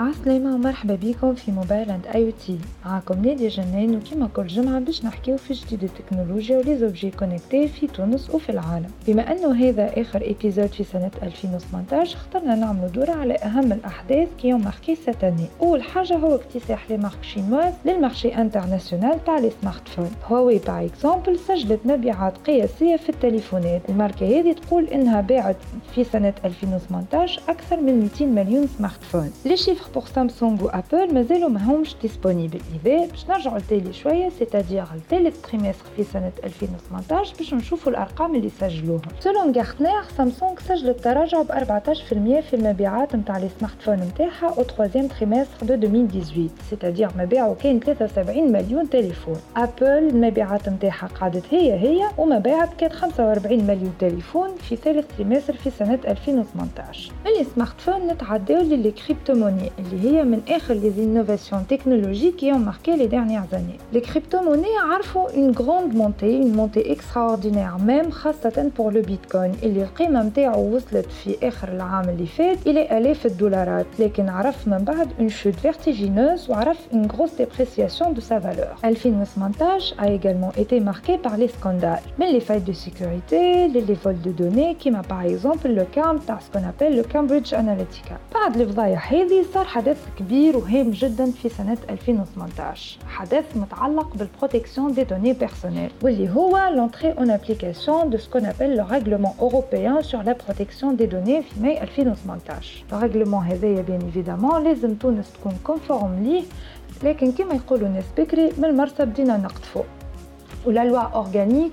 عسلامة ومرحبا بكم في موبايل عند اي تي معاكم نادية جنان وكما كل جمعة باش نحكيو في جديد التكنولوجيا وليزوبجي كونكتي في تونس وفي العالم. بما أنه هذا آخر ايبيزود في سنة 2018 اخترنا نعملوا دورة على أهم الأحداث كي ماركي ساتاني أول حاجة هو اكتساح لي مارك شينواز للمارشي انترناسيونال تاع لي سمارت فون هواوي باغ اكزومبل سجلت مبيعات قياسية في التليفونات. الماركة هذه تقول إنها باعت في سنة 2018 أكثر من 200 مليون سمارت فون لي شيفر بور سامسونج وابل مازالوا ماهمش ديسپونيبل اذا باش نرجعوا لتالي شوية سيتادير الثالث تريمستر في سنة 2018 باش نشوفوا الأرقام اللي سجلوها. سولون غارتنر سامسونج سجلت تراجع ب 14% في المبيعات نتاع لي سمارت فون نتاعها أو تروازيام تريمستر دو 2018 سيتادير مبيعه كان 73 مليون تليفون. ابل المبيعات نتاعها قعدت هي هي ومبيعات كانت 45 مليون تليفون في ثالث تريمستر في سنة 2018 من لي سمارت فون نتعداو للي كريبتو موني اللي هي من اخر لي انوفاسيون تكنولوجيك qui ont marqué les dernières années. Les crypto-monnaies عرفوا une grande montée, une montée extraordinaire même خاصة pour le bitcoin اللي القيمة نتاعو وصلت في آخر العام اللي فات إلى آلاف الدولارات لكن عرف من بعد une chute vertigineuse وعرف une grosse dépréciation de sa valeur. 2018 a également été marqué par les scandales mais les failles de sécurité, les vols de données كما par exemple le cas نتاع ce qu'on appelle le Cambridge Analytica. بعد الفضايح هذه صار حدث كبير وهام جدا في سنة 2018 حدث متعلق بالبروتكسيون دي دوني بيرسونيل واللي هو en application de ce qu'on appelle le règlement européen sur la protection des données في ماي 2018 الريغلومون هذايا بيان ايفيدامون لازم تونس تكون كونفورم ليه لكن كما يقولوا الناس بكري من المرسى بدينا نقطفو. ولا لوا اورغانيك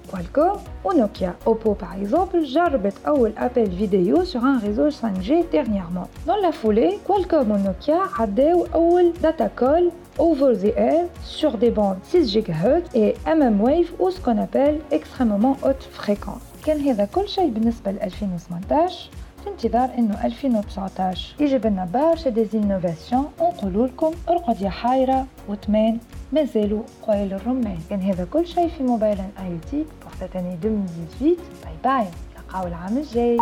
Qualcomm ou Nokia. Oppo par exemple jarabet أول appel vidéo sur un réseau 5G dernièrement. Dans la foulée, Qualcomm ou Nokia عداو أول data call over the air sur des bandes 6 GHz et mmWave ou ce qu'on appelle extrêmement haute fréquence. كان هذا كل شيء بالنسبة ل 2018 في انتظار انه 2019 يجيب لنا برشا ديزينوفاسيون ونقولوا لكم ارقد يا حايره وتمان مازالوا قويل الرمان كان هذا كل شيء في موبايل آي تي بور سيت اني 2018 باي باي. نلقاو العام الجاي.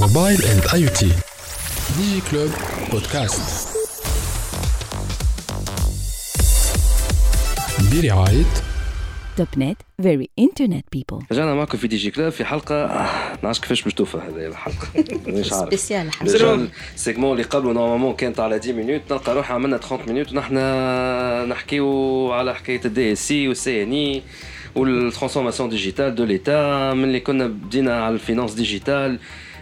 موبايل إند آي تي. ديجي كلوب بودكاست برعاية توب نت فيري انترنت بيبل رجعنا معكم في دي جي كلاب في حلقة ما نعرفش كيفاش باش توفى هذه الحلقة. مش عارف. سبيسيال ديجا السيجمون اللي قبله نورمالمون كانت على 10 مينوت نلقى روحي عملنا 30 مينوت ونحن نحكيو على حكاية الدي اس سي والسي ان اي والترانسفورماسيون ديجيتال دو ليتا من اللي كنا بدينا على الفينانس ديجيتال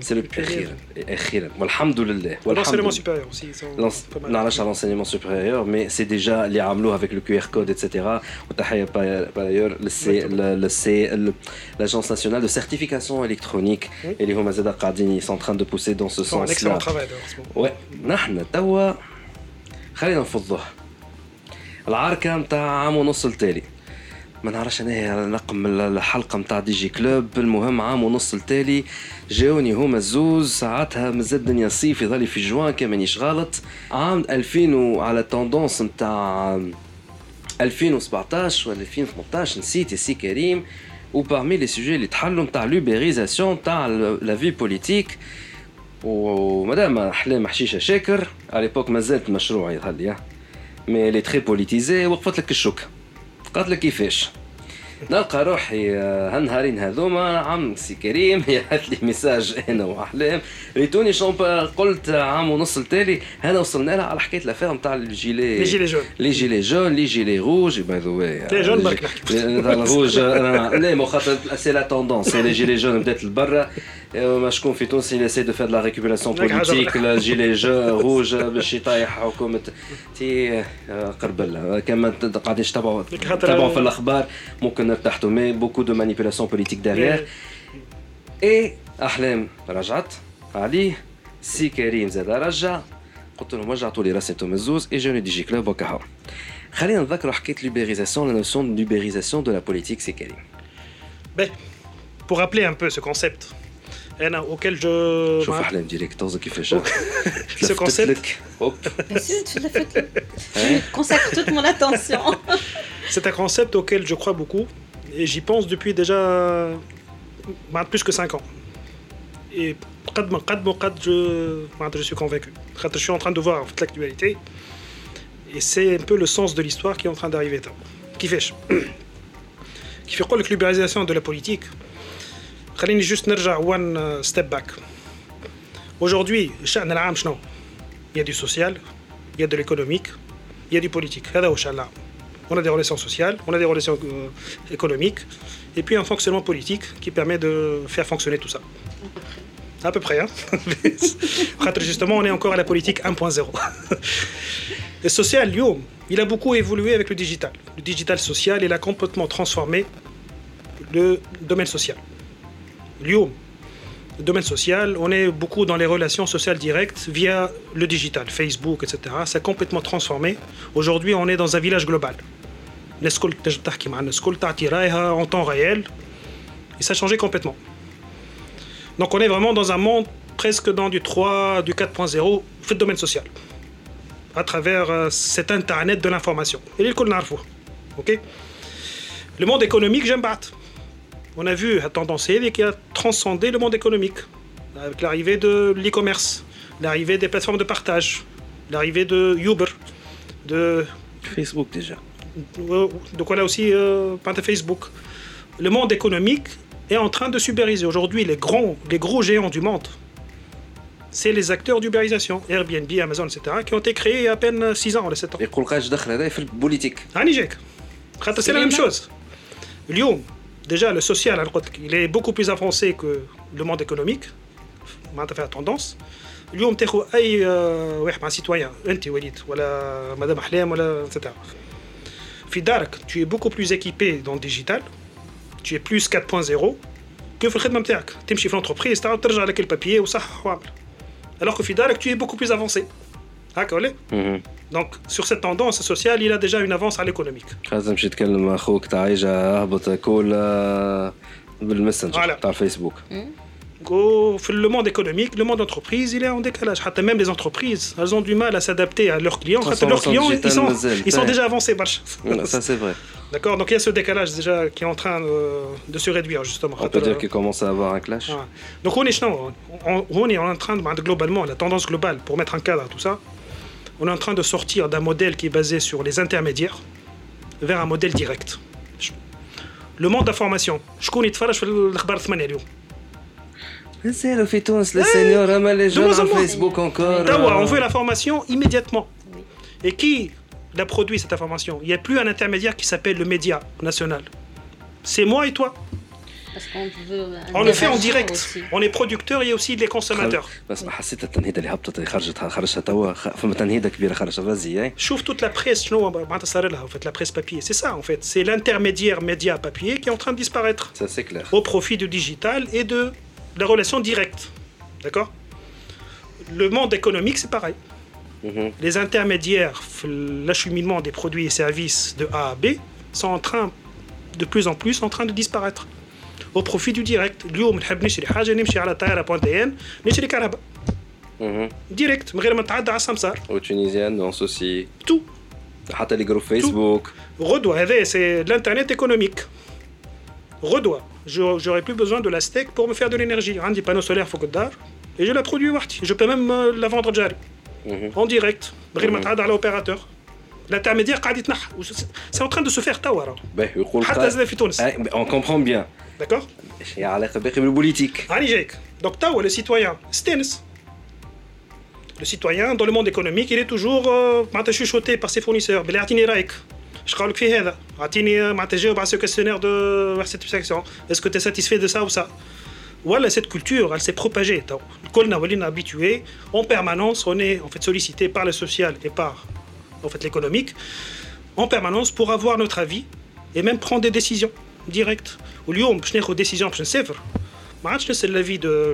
C'est le pionnier. سي لو اخيرا اخيرا والحمد لله والحمد L'enseignement لله supérieur aussi. ils sont L'ense- pas mal. نعرفش على l'enseignement supérieur mais c'est déjà اللي عملوه avec le QR code etc وتحية par ailleurs للسي للسي l'agence nationale de certification électronique اللي هما زاد قاعدين ils sont en train de pousser dans ce Ils font un sens excellent là travail d'ailleurs, en ce moment. ouais نحن توا خلينا نفضوها العركة متاع عام ونص التالي ما نعرفش انا هي رقم الحلقه متاع دي جي كلوب المهم عام ونص التالي جاوني هما الزوز ساعتها مازال الدنيا صيف يظل في جوان كان مانيش غلط. عام 2000 وعلى التوندونس متاع 2017 ولا 2018 نسيت سي كريم. وبارمي لي سوجي اللي تحلوا متاع لوبيريزاسيون متاع لا في بوليتيك ومادام أحلام حشيشة شاكر على ليبوك مازالت مشروع يظهر لي. مي لي تري بوليتيزي وقفت لك الشوكه قالت لك كيفاش؟ نلقى روحي آه، هالنهارين هذوما عم سي كريم يبعث لي ميساج أنا واحلام ريتوني شومبا قلت عام ونص التالي هذا وصلنا لها على حكايه الافير نتاع الجيلي لي جيلي جون. لي جيلي جون لي جيلي روج باي ذا واي لي جون برك نحكي. الروج لا مو خاطر سي لا توندونس لي جيلي جون بدات لبرا ما شكون في تونس يسي دو فير لا ريكوبيراسيون لك حاجة بوليتيك أخرى. الجيلي جون روج باش يطيح حكومه تي آه، قربل كما قاعدين تتابعوا لك خاطر- تتابعوا في الاخبار ممكن نرتحتوا مي بوكو دو مانيبيلاسيون بوليتيك دارير اي احلام رجعت عليه سي كريم زاد رجع قلت لهم رجعتوا لي راسي انتم الزوز اي جوني دي جي كلوب وكهو خلينا نذكروا حكايه ليبريزاسيون لا نوسيون دو ليبريزاسيون دو لا بوليتيك سي كريم Ben, pour rappeler un peu ce concept أنا auquel je شوف احلام ديريكت توزن كيفاش Ce concept. هوب Bien sûr, tu l'as fait. Je consacre toute mon attention. C'est un concept auquel je crois beaucoup et j'y pense depuis déjà bah, plus que 5 ans. Et قد ما قد ما قد je, bah, je suis convaincu. خاطر Je suis en train de voir toute l'actualité et c'est un peu le sens de l'histoire qui est en train d'arriver. كيفاش كيف يقول لك libéralisation de la politique خليني juste نرجع one uh, step back. Aujourd'hui, الشأن العام شنو؟ Il y a du social, il y a de l'économique, il y a du politique. هذا هو الشأن العام. On a des relations sociales, on a des relations euh, économiques, et puis un fonctionnement politique qui permet de faire fonctionner tout ça. À peu près, hein خاطر Justement, on est encore à la politique 1.0. Le social, اليوم, il a beaucoup évolué avec le digital. Le digital social, il a complètement transformé le domaine social. اليوم, le domaine social, on est beaucoup dans les relations sociales directes via le digital, Facebook, etc. Ça a complètement transformé. Aujourd'hui, on est dans un village global. الناس الكل تنجم تحكي مع الناس الكل تعطي رايها en temps réel. Et ça a changé complètement. Donc on est vraiment dans un monde presque dans du 3, du 4.0 في le domaine social. À travers euh, cet internet de l'information. Et الكل نعرفوه. OK Le monde économique, j'aime battre. on a vu la tendance et qui a transcendé le monde économique avec l'arrivée de l'e-commerce, l'arrivée des plateformes de partage, l'arrivée de Uber, de Facebook déjà. Euh, donc on a aussi euh, Facebook. Le monde économique est en train de subériser. Aujourd'hui, les les gros géants du monde, c'est les acteurs d'ubérisation, Airbnb, Amazon, etc., qui ont été créés il y a à peine 6 ans, 7 ans. Les politique. C'est la même chose. Lyon, déjà le social أنا قلت لك, il est beaucoup plus avancé que le monde économique معناتها فيها tendance اليوم تاخذ اي آه، واحد مع سيتويان انت وليد ولا مدام احلام ولا etc في دارك tu es beaucoup plus équipé dans le digital tu es plus 4.0 que في الخدمه نتاعك تمشي في l'entreprise تعاود ترجع لك البابيي وصح واعمل alors que في دارك tu es beaucoup plus avancé هكا ولا donc sur cette tendance sociale il a déjà une avance à l'économique خلاص نمشي نتكلم مع اخوك تاع عايجة اهبط كولا بالماسنجر Voilà. تاع الفيسبوك Au- le monde économique, le monde d'entreprise, il est en décalage. Hatta Même les entreprises, elles ont du mal à s'adapter à leurs clients. Hatta Leurs Transformation clients, ils digitale, sont, mademoiselle. ils sont Ouais. déjà avancés. barch. Ça c'est vrai. D'accord Donc il y a ce décalage déjà qui est en train de, de se réduire justement. On peut dire qu'il commence à avoir un clash. Ouais. Donc on est, on, on- on est en train de, globalement, la tendance globale, pour mettre un cadre à tout ça, on est en train de sortir d'un modèle qui est basé sur les intermédiaires vers un modèle direct. Le monde d'information. شكون يتفرج في الاخبار الثمانيه اليوم مازالوا في تونس لي سينيور اما لي جون moins en على moins. الفيسبوك انكور Tawa, on veut l'information immédiatement. Et qui l'a produit cette information Il n'y a plus un intermédiaire qui s'appelle le média national. C'est moi et toi. parce qu'on veut. Euh, on le fait en direct. On est producteur et aussi les consommateurs. Chauffe toute la presse, la presse papier. C'est ça en fait. C'est l'intermédiaire média papier qui est en train de disparaître. Ça c'est clair. Au profit du digital et de la relation directe. D'accord? Le monde économique c'est pareil. Les intermédiaires, l'acheminement des produits et services de A à B sont en train, de plus en plus, en train de disparaître Au profit du direct. اليوم نحب نشري حاجة نمشي على طائرة بوانتين نشري كهرباء. ديريكت من غير ما نتعدى على السمسار. وتونيزيان اون سوسي Tout. حتى لي جروب فيسبوك Redois, هذا c'est l'internet économique. Redois. Je- J'aurais plus besoin de la steak pour me faire de l'énergie. عندي panneau solaire فوق الدار et je la produis وحدي. Je peux même euh, la vendre جاري. En direct. من غير ما تعدى على opérateur. l'intermédiaire قاعد يتنحى c'est en train de se faire توا راهو باهي يقول حتى زاد في تونس اون كومبرون بيان d'accord ايش هي علاقه باقي بالبوليتيك راني جايك دونك توا le citoyen استانس Le citoyen, dans le monde économique, il est toujours euh, معناتها chuchoté par ses fournisseurs. بلي اعطيني رايك. اش قالك في هذا؟ اعطيني معناتها جاوب على ce questionnaire de satisfaction. Est-ce que tu es satisfait de ça ou ça Voilà, cette culture, elle s'est propagée. توا. كلنا ولينا habitués. En permanence, on est en fait sollicité par le social et par en fait l'économique, en permanence pour avoir notre avis et même prendre des décisions directes. Au lieu de prendre des décisions, je ne sais pas, c'est l'avis de euh,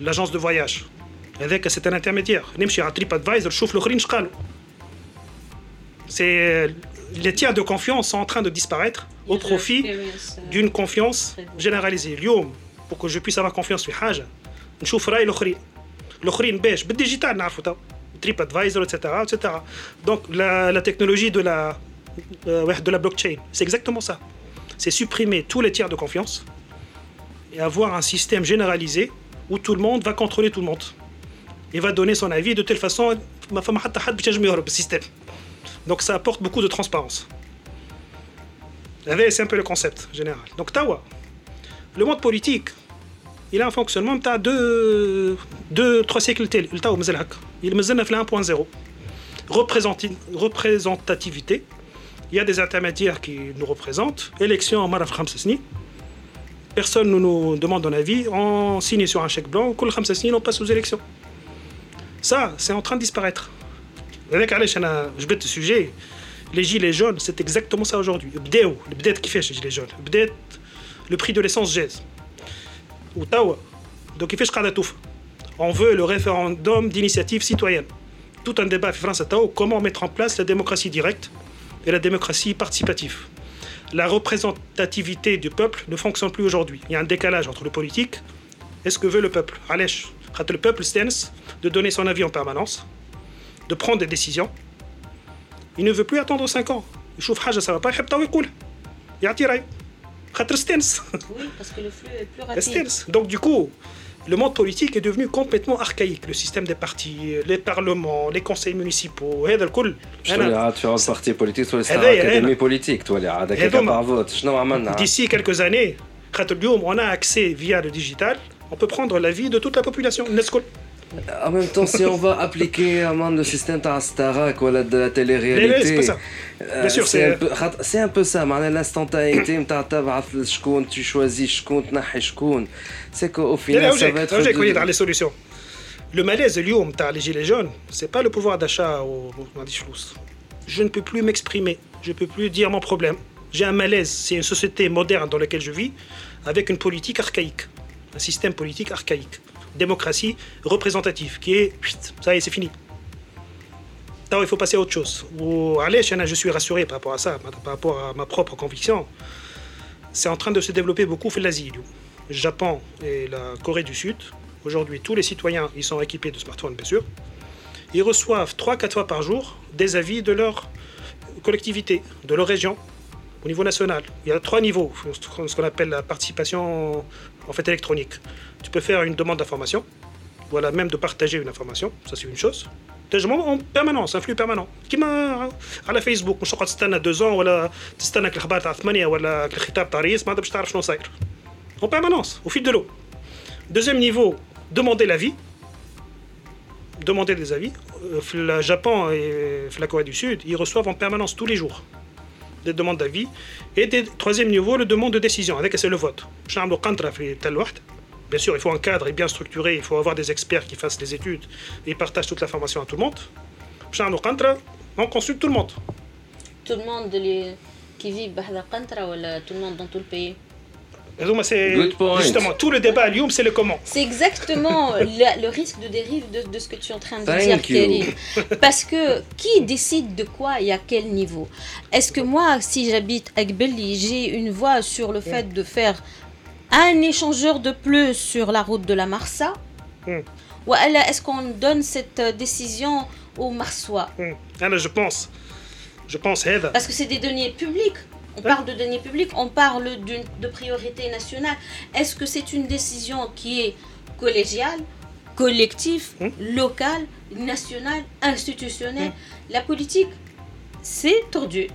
l'agence de voyage. C'est un intermédiaire. TripAdvisor, chauffe le C'est euh, les tiers de confiance sont en train de disparaître au profit d'une confiance généralisée. Pour que je puisse avoir confiance, je vais voir l'autre. L'autre, c'est le digital. TripAdvisor, etc. etc. Donc la, technologie de la, euh, de la blockchain, c'est exactement ça. C'est supprimer tous les tiers de confiance et avoir un système généralisé où tout le monde va contrôler tout le monde. et va donner son avis de telle façon, système. Donc ça apporte beaucoup de transparence. C'est un peu le concept général. Donc Tawa, le monde politique, il a un fonctionnement de deux, deux, trois cycles télé. Il est 1.0. Représentativité. Il y a des intermédiaires qui nous représentent. Élection en Maraf Khamsasni. Personne ne nous demande un avis. On signe sur un chèque blanc. Koul Khamsasni, on passe aux élections. Ça, c'est en train de disparaître. Je bête le sujet. Les gilets jaunes, c'est exactement ça aujourd'hui. Le qui fait les gilets jaunes. Le prix de l'essence gèse. وتوا دونك كيفاش قاعده توفى On veut le référendum d'initiative citoyenne. Tout un débat في فرنسا توا comment mettre en place la démocratie directe et la démocratie participative. La représentativité du peuple ne fonctionne plus aujourd'hui. Il y a un décalage entre le politique et ce que veut le peuple. علاش خاطر le peuple stance de donner son avis en permanence de prendre des décisions. Il ne veut plus attendre 5 ans. يشوف حاجه ça va pas يحب oui, parce que le flux est plus rapide. Donc du coup, le monde politique est devenu complètement archaïque. Le système des partis, les parlements, les conseils municipaux, et كل. Tu as un parti politique, tu as l'académie politique, tu as par vote. Hein. D'ici quelques années, on a accès via le digital, on peut prendre l'avis de toute la population. n'est-ce pas? En même temps, si on va appliquer un le système Astara, quoi, de la télé-réalité, euh, c'est un peu ça. L'instantanéité, tu choisis, c'est qu'au final, ça va être... les solutions. Le malaise, les gilets jaunes, c'est pas le pouvoir d'achat ou Je ne peux plus m'exprimer, je ne peux plus dire mon problème. J'ai un malaise, c'est une société moderne dans laquelle je vis, avec une politique archaïque, un système politique archaïque démocratie représentative, qui est ça y est, c'est fini. Là, il faut passer à autre chose. Ou je suis rassuré par rapport à ça, par rapport à ma propre conviction. C'est en train de se développer beaucoup l'Asie, le Japon et la Corée du Sud. Aujourd'hui, tous les citoyens, ils sont équipés de smartphones, bien sûr. Ils reçoivent 3-4 fois par jour des avis de leur collectivité, de leur région, au niveau national. Il y a trois niveaux, ce qu'on appelle la participation en fait électronique Tu peux faire une demande d'information, voilà, même de partager une information, ça c'est une chose. تنجم en permanence, un flux permanent. كيما على فيسبوك مش تقعد تستنى 2 ans ولا تستنى الاخبار تاع 8 ولا الخطاب تاع رئيس ما عاد باش تعرف شنو صاير. En permanence, au fil de l'eau. Deuxième niveau, demander l'avis. Demander des avis. Euh, Le Japon et la Corée du Sud, ils reçoivent en permanence tous les jours des demandes d'avis. Et des, troisième niveau, le demande de décision. Avec c'est le vote. باش نعملوا Bien sûr, il faut un cadre et bien structuré, il faut avoir des experts qui fassent les études et partagent toute l'information à tout le monde. On consulte tout le monde. Tout le monde qui vit tout le monde dans tout le pays justement tout le débat à Lyon, c'est le comment. C'est exactement le risque de dérive de, ce que tu es en train de dire, Parce que qui décide de quoi et à quel niveau? Est-ce que moi, si j'habite à Gbeli, j'ai une voix sur le fait de faire un échangeur de plus sur la route de la Marsa Mm. Ou est-ce qu'on donne cette euh, décision aux Marsois? Hmm. Alors, je pense, je pense. Parce que c'est des deniers publics. On parle de deniers publics, on parle de priorité nationale. Est-ce que c'est une décision qui est collégiale, collective, Hmm. locale, nationale, institutionnelle? La politique, c'est tordu.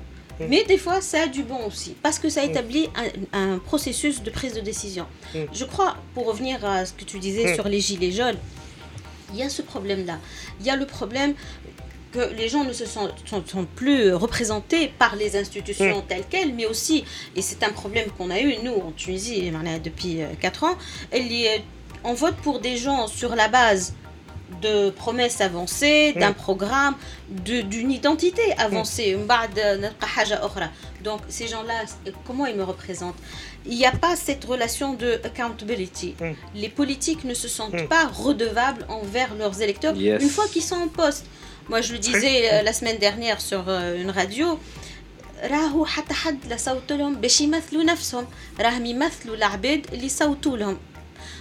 Mais des fois, ça a du bon aussi, parce que ça établit un, un processus de prise de décision. Je crois, pour revenir à ce que tu disais sur les gilets jaunes, il y a ce problème-là. Il y a le problème que les gens ne se sont, sont, sont plus représentés par les institutions telles quelles, mais aussi, et c'est un problème qu'on a eu, nous, en Tunisie, depuis 4 ans, on vote pour des gens sur la base de promesses avancées, d'un programme, de- d'une identité avancée. بعد نلقى حاجة أخرى. Donc ces gens-là, comment ils me représentent Il n'y a pas cette relation de accountability. Mm. Les politiques ne se sentent Mm. pas redevables envers leurs électeurs Yes. une fois qu'ils sont en poste. Moi, je le disais euh, la semaine dernière sur euh, une radio. راهو حتى حد لا صوتوا لهم باش يمثلوا نفسهم راهم يمثلوا العباد اللي صوتوا لهم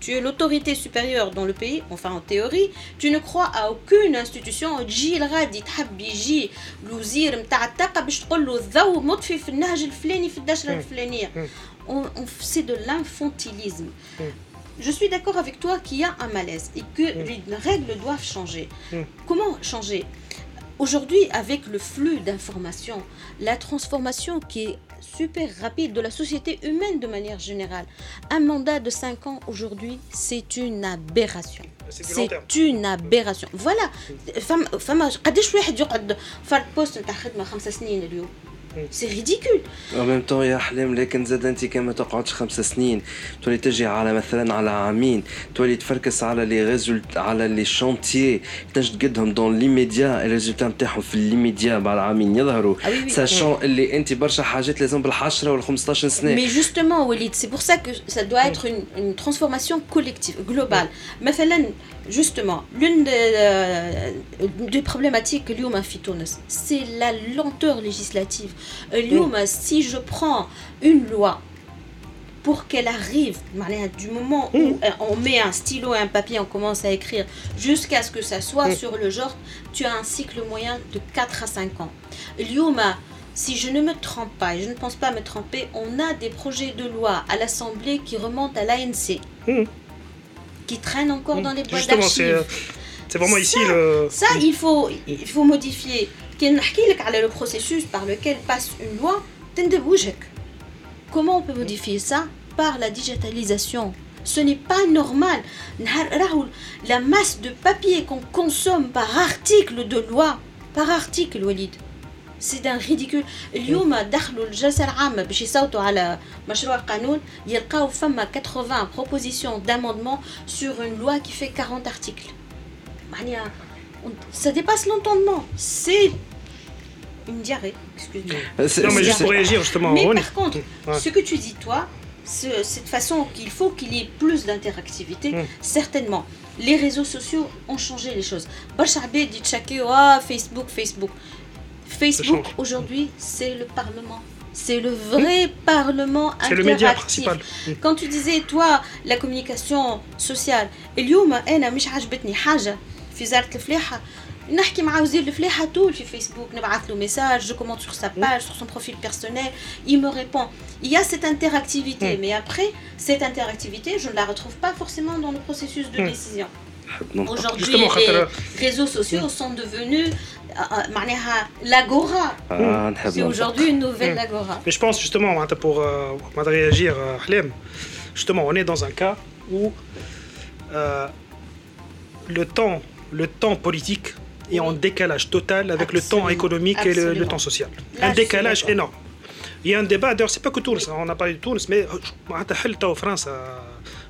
tu es l'autorité supérieure dans le pays, enfin en théorie, tu ne crois à aucune institution تجي الغادي تحب يجي الوزير نتاع الطاقة باش تقول له الضوء مطفي في النهج الفلاني في الدشرة الفلانية. On- on- C'est de l'infantilisme. Je suis d'accord avec toi qu'il y a un malaise et que les règles doivent changer. Comment changer Aujourd'hui, avec le flux d'informations, la transformation qui est super rapide de la société humaine de manière générale, un mandat de 5 ans aujourd'hui, c'est une aberration. C'est du long terme. C'est une aberration. Voilà. فما فما قداش واحد يقعد في البوست نتاع خدمه خمس سنين اليوم سي ريديكول en même temps يا حلم لكن زاد انت كما تقعدش خمس سنين تولي تجي على مثلا على عامين تولي تفركس على لي ريزولت على لي شونتيي تنجم تقدهم دون ليميديا الريزولتا نتاعهم في ليميديا بعد عامين يظهروا. ساشون اللي انت برشا حاجات لازم بالحشره ولا 15 سنه justement, Walid, c'est pour ça que ça doit être une, une transformation collective, globale. مثلا, justement, l'une des, euh, des problématiques que l'UMA c'est la lenteur législative. Euh, L'UMA, si je prends une loi pour qu'elle arrive, du moment où euh, on met un stylo et un papier, on commence à écrire, jusqu'à ce que ça soit sur le genre, tu as un cycle moyen de 4 à 5 ans. L'UMA, si je ne me trompe pas, et je ne pense pas me tromper, on a des projets de loi à l'Assemblée qui remontent à l'ANC qui encore mm. dans les boîtes d'archives. Euh, c'est vraiment ici le. Ça, mm. il faut, il faut modifier. Le processus par lequel passe une loi, comment on peut modifier ça? Par la digitalisation. Ce n'est pas normal. La masse de papier qu'on consomme par article de loi, par article, Walid, c'est d'un ridicule. اليوم دخلوا الجلسة العامة باش يصوتوا على مشروع قانون يلقاو فما 80 propositions d'amendement sur une loi qui fait 40 articles. معناها on- ça dépasse l'entendement. C'est une diarrhée, excuse-moi. C'est- Non, mais juste c'est- pour réagir justement. Mais on- par contre, Ouais. ce que tu dis, toi, ce- cette façon qu'il faut qu'il y ait plus d'interactivité, Mm. certainement. Les réseaux sociaux ont changé les choses. برشا عباد يتشكيو ah Facebook, Facebook. Facebook change. aujourd'hui, c'est le Parlement. C'est le vrai Parlement C'est le média interactif. principal. Quand tu disais, toi, la communication sociale, اليوم أنا مش عجبتني حاجة في وزارة الفلاحة نحكي مع وزير الفلاحة طول في فيسبوك نبعث له ميساج je commente sur sa page sur son profil personnel il me répond il y a cette interactivité mais après cette interactivité je ne la retrouve pas forcément dans le processus de décision Non. Aujourd'hui, les réseaux sociaux sont devenus euh, euh, l'agora. Mm. C'est aujourd'hui une nouvelle mm. agora. Mais je pense justement, pour euh, réagir, justement, on est dans un cas où le, temps, le temps politique est en décalage total avec le temps économique et le, temps social. Un décalage énorme. Il y a un débat, d'ailleurs, c'est pas que Tours. Hein, on a parlé de Tours, mais en France,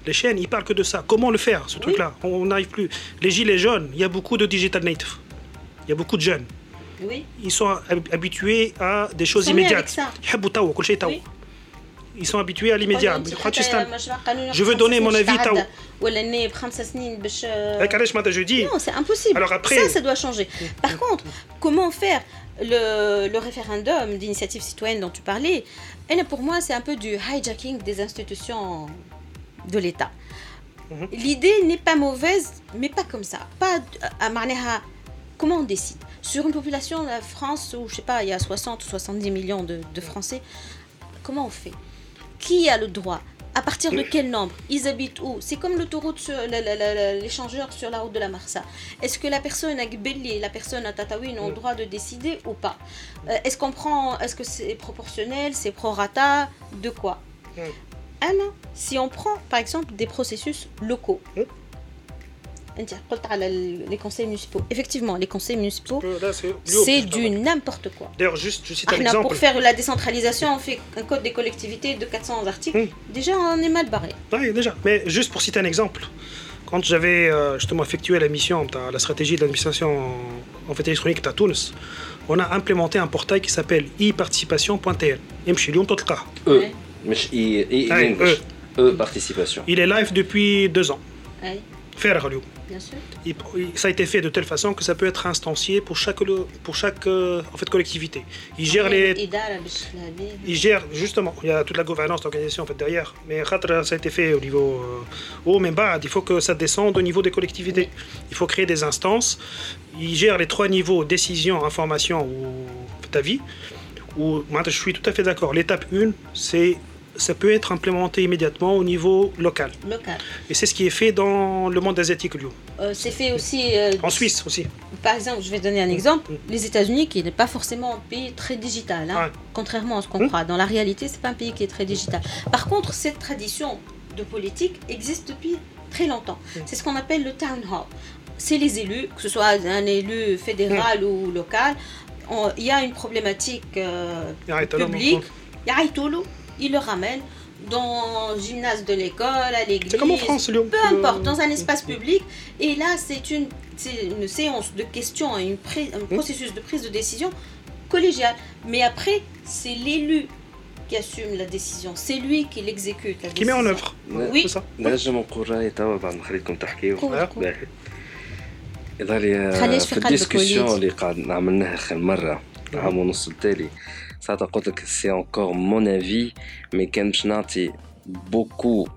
les chaînes, ils parlent que de ça. Comment le faire, ce truc-là? On n'arrive plus. Les gilets jaunes, il y a beaucoup de digital native. Il y a beaucoup de jeunes. Oui. Ils sont habitués à des choses immédiates. Oui. Ils sont habitués à l'immédiat. Je veux donner mon avis. Euh, eh, je dis. Non, c'est impossible. Alors après... Ça, ça doit changer. Par contre, comment faire le, référendum d'initiative citoyenne dont tu parlais, pour moi, c'est un peu du hijacking des institutions de l'État. Mhm. L'idée n'est pas mauvaise, mais pas comme ça. Pas à Marneha. Comment on décide? Sur une population, de la France, où je sais pas, il y a 60 ou 70 millions de, mhm. Français, comment on fait? Qui a le droit? À partir de euh. quel nombre? Ils habitent où? C'est comme l'autoroute, l'échangeur sur la route de la Marsa. Est-ce que la personne à Gbelli, la personne à Tataouine ont euh. le droit de décider ou pas? Euh, est-ce qu'on prend, est-ce que c'est proportionnel, c'est prorata De quoi? Mm. Ah non, si on prend par exemple des processus locaux. Mm. أنت قلت على les conseils municipaux. Effectivement, les conseils municipaux, Euh, là, c'est c'est du n'importe quoi. D'ailleurs, juste, je cite un Ah, exemple. pour faire la décentralisation, on fait un code des collectivités de 400 articles. Mm. Déjà, on est mal barré. Oui, déjà. Mais juste pour citer un exemple, quand j'avais euh, justement effectué la mission, t'as la stratégie de l'administration en- en fait électronique à Tunis, on a implémenté un portail qui s'appelle e-participation.tl. يمشي اليوم تلقاه. eux مش اي اي أي، انجلش eux participation Il est live depuis deux ans. Ouais, فارغ اليوم. bien sûr. Il- il- Ça a été fait de telle façon que ça peut être instancié pour chaque, pour chaque euh, en fait, collectivité. Il gère les, الإدارة باش تهدي. il gère justement, il y a toute la gouvernance d'organisation en fait derrière, mais khatra, ça a été fait au niveau euh, haut, mais bas, il faut que ça descende au niveau des collectivités. Il faut créer des instances. Il gère les trois niveaux décision, information ou en fait, avis. Où, moi, je suis tout à fait d'accord. L'étape 1, c'est ça peut être implémenté immédiatement au niveau local. Local. Et c'est ce qui est fait dans le monde asiatique, Lyon. Euh, c'est fait aussi. euh, En Suisse aussi. Par exemple, je vais donner un exemple. Mm. Les États-Unis, qui n'est pas forcément un pays très digital, hein, Ouais. contrairement à ce qu'on Mm. croit. Dans la réalité, c'est pas un pays qui est très digital. Par contre, cette tradition de politique existe depuis très longtemps. Mm. C'est ce qu'on appelle le town hall. C'est les élus, que ce soit un élu fédéral Mm. ou local. Il y a une problématique euh, Arrête, alors, publique Yaïtoulou, il le ramène dans le gymnase de l'école, à l'église. C'est comme en France, Lyon. Peu importe, dans un espace public. Et là, c'est une, c'est une séance de questions, et une prise- un processus de prise de décision collégial. Mais après, c'est l'élu qui assume la décision. C'est lui qui l'exécute. la Qui met en décision. œuvre. Oui. C'est ça. نجم نقول رايي توا بعد ما خليتكم تحكيو قول، قول. باهي يظهر خليش في في قلبك الديسكسيون وليد. اللي قاعد عملناها اخر مره عام ونص التالي ça c'est encore mon avis, mais Kenpchnati, beaucoup,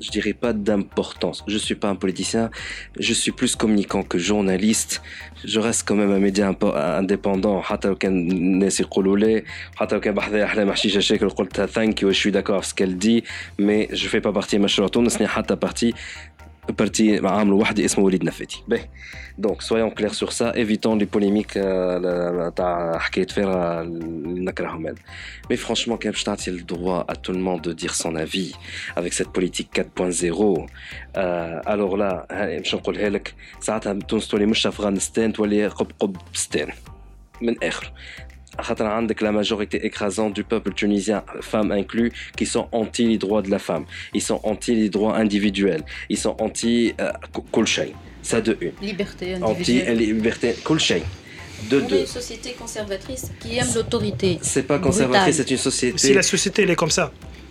je dirais pas d'importance. Je suis pas un politicien, je suis plus communicant que journaliste. Je reste quand même un média un indépendant. Je suis d'accord avec ce qu'elle dit, mais je fais pas partie de ma partie بارتي عامل وحدي اسمه وليد نفاتي باهي دونك سويون كلير سور سا ايفيتون لي بوليميك تاع حكايه فيرا اللي نكرههم هذا مي فرانشمون كان باش تعطي الدروا ا تو الموند دو دير سون افي افيك سيت بوليتيك 4.0 الوغ لا باش نقولها لك ساعتها تونس تولي مش افغانستان تولي قب قبستان من اخر خاطر عندك la majorité écrasante du peuple tunisien, femmes inclus, qui sont anti les droits de la femme. Ils sont anti les droits individuels. Ils sont anti euh, Ça de une. Liberté individuelle. Anti liberté De deux. une société conservatrice qui aime l'autorité. C'est pas conservatrice, c'est une société. Si la société elle est comme ça.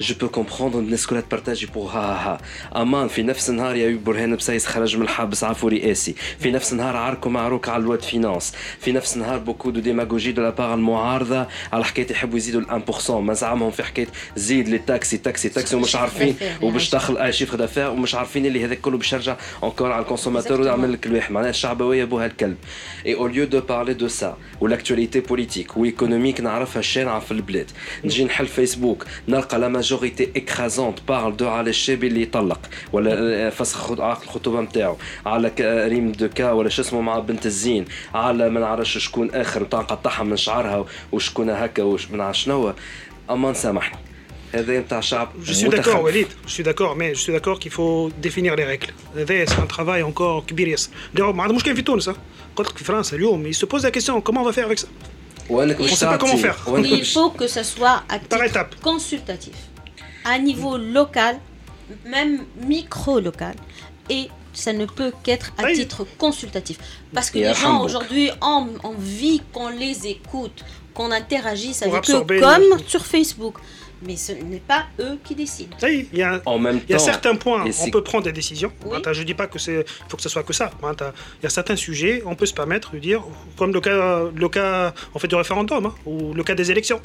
جو بو كومبروندر الناس كلها تبارتاجي بور ها ها أمان في نفس النهار يا برهان بسايس خرج من الحبس عفو رئاسي في نفس النهار عركوا معروك على الواد فينانس. في نفس النهار بوكو دو ديماغوجي دو لابار المعارضة على حكاية يحبوا يزيدوا ال 1% ما زعمهم في حكاية زيد لي تاكسي تاكسي تاكسي ومش عارفين وباش دخل أي شيفر دافير ومش عارفين اللي هذاك كله باش يرجع انكور على الكونسوماتور ويعمل لك الواحد. معناها الشعبويه بوها الكلب. اي أو ليو دو بارلي دو سا والاكtualité بوليتيك وايكونوميك نعرفها شانعه في البلاد. نجي نحل فيسبوك نلقى لا ماجوريتي اكرازونت بارل دو على الشاب اللي يطلق ولا فسخ عقد الخطوبه نتاعو على ك- ريم دوكا ولا شو اسمه مع بنت الزين على ما نعرفش شكون اخر بتاع نقطعها من شعرها وشكون هكا وش من شنو أمان سامحني هذا نتاع شعب je suis متخلف. d'accord, Walid, je suis d'accord, mais je suis d'accord qu'il faut définir les règles. هذا c'est un travail encore كبير ياسر. D'ailleurs ما عندنا مشكل في تونس. قلت لك في فرنسا اليوم il se pose la question comment on va faire avec ça وانك On باش sait pas comment تعطي- faire. وانك Il faut que ça soit à Par titre étape. consultatif. À niveau local, même micro-local, et ça ne peut qu'être à Oui. titre consultatif. Parce que Et les gens aujourd'hui ont envie qu'on les écoute, qu'on interagisse Pour avec eux comme sur Facebook. Mais ce n'est pas eux qui décident. Il y a, En même il y a temps, certains points, on peut prendre des décisions. Oui. Je ne dis pas que c'est, faut que ce soit que ça. Il y a certains sujets, on peut se permettre de dire, comme le cas, le cas en fait, du référendum, hein, ou le cas des élections.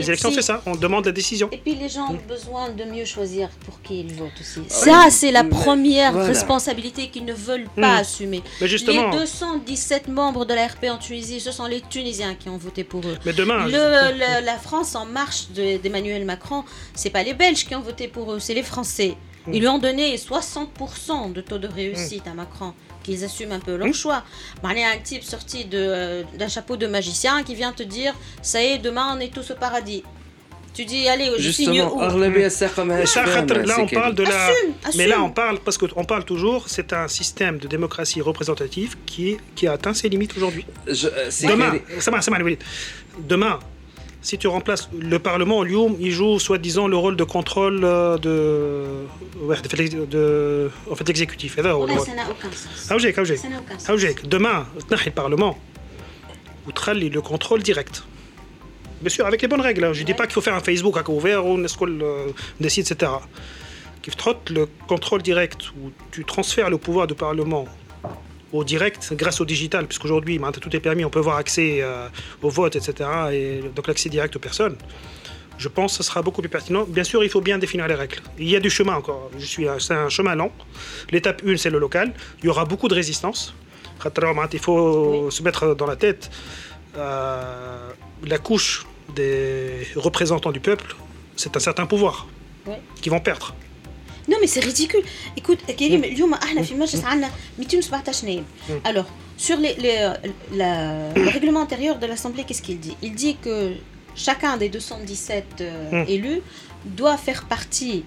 Les Et élections, si- c'est ça, on demande la décision. Et puis les gens Mm. ont besoin de mieux choisir pour qui ils votent aussi. Ah Ça, c'est la mais première voilà. responsabilité qu'ils ne veulent pas Mm. assumer. Mais justement, Les 217 membres de la RP en Tunisie, ce sont les Tunisiens qui ont voté pour eux. mais demain, Le- le- la France en marche de- d'Emmanuel Macron, c'est pas les Belges qui ont voté pour eux, c'est les Français. Ils lui ont donné 60% de taux de réussite à Macron, qu'ils assument un peu leur choix. Il y a un type sorti d'un chapeau de magicien qui vient te dire Ça y est, demain on est tous au paradis. Tu dis, allez, je signe où? Hmm. Là, on parle de la... Mais là, on parle, parce qu'on parle toujours, c'est un système de démocratie représentative qui, qui a atteint ses limites aujourd'hui. Demain, ça va, ça va, Demain, si tu remplaces le Parlement, au il joue soi-disant le rôle de contrôle euh, de, de, en fait, l'exécutif. Eh ben, ça n'a aucun sens. Demain, le Parlement, ou le contrôle direct. Bien sûr, avec les bonnes règles. Hein. Je ne dis pas qu'il faut faire un Facebook à ouvert ou on décide, etc. Qui trotte le contrôle direct où tu transfères le pouvoir du Parlement au direct grâce au digital, puisqu'aujourd'hui, maintenant, tout est permis, on peut avoir accès euh, au vote, etc. Et donc l'accès direct aux personnes. Je pense que ce sera beaucoup plus pertinent. Bien sûr, il faut bien définir les règles. Il y a du chemin encore. Je suis, c'est un chemin lent. L'étape 1, c'est le local. Il y aura beaucoup de résistance. Il faut se mettre dans la tête euh, la couche des représentants du peuple, c'est un certain pouvoir Oui. qui vont perdre. Non mais c'est ridicule. Écoute, كريم اليوم احنا في المجلس عندنا 217 نائب. Alors, sur les, les- la- le règlement intérieur de l'Assemblée, qu'est-ce qu'il dit Il dit que chacun des 217 euh, Mm. élus doit faire partie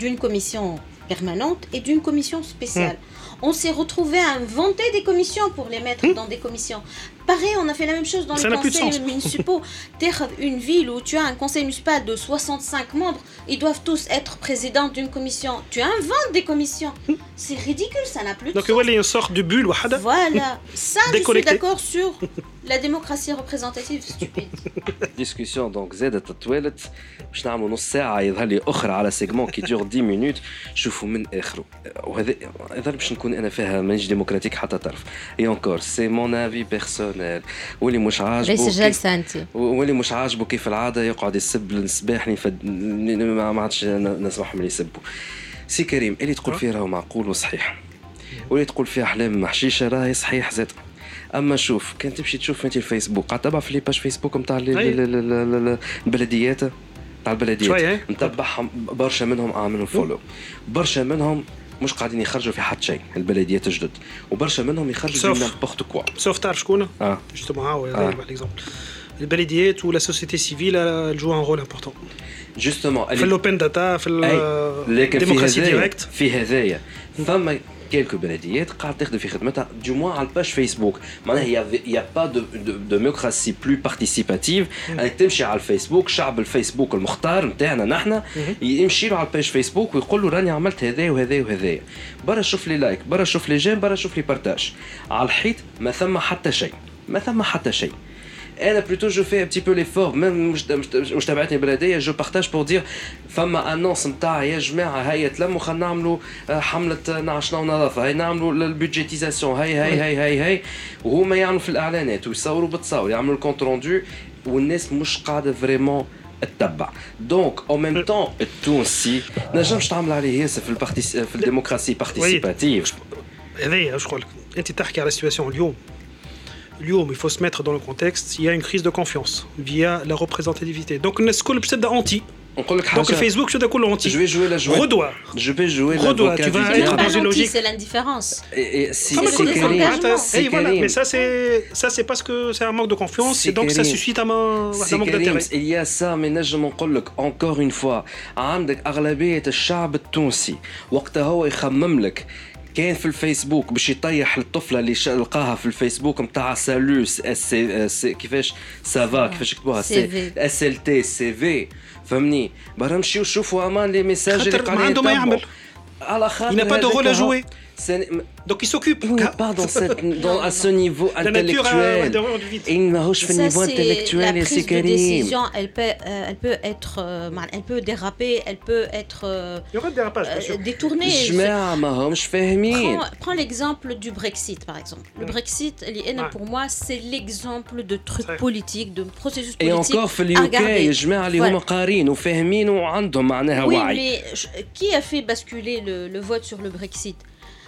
d'une commission permanente et d'une commission spéciale. On s'est retrouvé à inventer des commissions pour les mettre dans des commissions. Pareil, on a fait la même chose dans Ça les n'a plus de conseils sens. municipaux. T'es une ville où tu as un conseil municipal de 65 membres, ils doivent tous être présidents d'une commission. Tu inventes des commissions. C'est ridicule, ça n'a plus de Donc, sens. voilà, il y a une sorte de bulle. وحدة. Voilà, ça je suis Déconnecté. d'accord sur la démocratie représentative stupide. ديسكسيون دونك زادت تطولت باش نعملوا نص ساعه يظهر لي اخرى على سيجمون كي دور 10 مينوت شوفوا من اخره وهذا يظهر باش نكون انا فيها مانيش ديمقراطيك حتى طرف اي انكور سي مون افي بيرسونيل واللي مش عاجبه كيف- الجلسة أنت. واللي مش عاجبه كيف العادة يقعد يسب الصباح فد... ما ما عادش ن- نسمعهم يسبوا سي كريم اللي تقول فيه راهو معقول وصحيح. واللي تقول فيه أحلام محشيشة راهي صحيح زاد. أما شوف كان تمشي تشوف أنت الفيسبوك قاعد تبع في لي باج فيسبوك نتاع البلديات تاع شوية، البلديات. نتبعهم برشا منهم عاملهم فولو برشا منهم مش قاعدين يخرجوا في حد شيء البلديه تجدد وبرشا منهم يخرجوا من نابورت كوا. سوف تعرف شكون آه. جوستومون هاو باغ اكزومبل آه. البلديات ولا سوسيتي سيفيل جو ان رول امبورتون جوستومون في الاوبن داتا في الديمقراسي ديريكت في هذايا فما كيلكو بلديات قاعد تخدم في خدمتها دو موان على الباج فيسبوك معناها يا با دو ديموكراسي بلو بارتيسيباتيف انك تمشي على الفيسبوك شعب الفيسبوك المختار نتاعنا نحن يمشي له على الباج فيسبوك ويقول له راني عملت هذا وهذا وهذا برا شوف لي لايك برا شوف لي جيم برا شوف لي بارتاج على الحيط ما ثم حتى شيء ما ثم حتى شيء انا بلوتو جو في un petit peu l'effort même مش مش- مش تبعتني بلديه جو بارتاج بور دير فما انونس نتاع يا جماعه هيا تلموا خلينا نعملوا آه، حمله آه، نعشنا ونظافه هاي نعملوا البيدجيتيزاسيون هاي هاي هاي هاي هاي وهما يعملوا في الاعلانات ويصوروا بتصور يعملوا الكونت روندو والناس مش قاعده فريمون تتبع دونك او ميم طون التونسي نجمش تعمل عليه ياسر في البارتيس في الديموكراسي بارتيسيباتيف هذايا واش نقول لك انت تحكي على السيتواسيون اليوم اليوم il faut se mettre dans le contexte il y a une crise de confiance via la représentativité donc الناس الكل باش تبدا انتي نقول لك donc حاجه الفيسبوك باش تبدا كله انتي جو في جوي لا جوي غدوه Je vais jouer Redois, l'avocat tu vas du C'est être diable. pas dans une l'anti, logique. c'est l'indifférence. Et, et si Ah, mais c'est cool, des cool, Karim, engagements. attends, c'est et voilà, Karim. mais ça c'est ça c'est parce que c'est un manque de confiance C'est et donc ça Karim. suscite un, un سي manque كريم d'intérêt il y a ça mais نجم نقول لك encore une fois عندك أغلبية الشعب التونسي وقتها هو يخمم لك كان في الفيسبوك باش يطيح الطفلة اللي لقاها في الفيسبوك نتاع سالو سي كيفاش سافا كيفاش يكتبوها CV. اس ال تي سي في فهمني برا نمشيو نشوفوا أمان لي ميساج اللي خاطر ما قاعدين عنده ما. يعمل. على خاطر Il n'a pas de هذاك rôle à هو- jouer. Donc il s'occupe. On n'est pas dans cette, dans, à ce niveau la intellectuel. La prise de décision, elle peut, euh, elle peut être, euh, elle peut déraper, elle peut être euh, euh détournée. Je mets à Mahom, je fais prends, prends l'exemple du Brexit par exemple. Le Brexit, l'IN pour moi, c'est l'exemple de truc politique, de processus politique. Et encore, je mets à Oui, mais qui a fait basculer le, le vote sur le Brexit?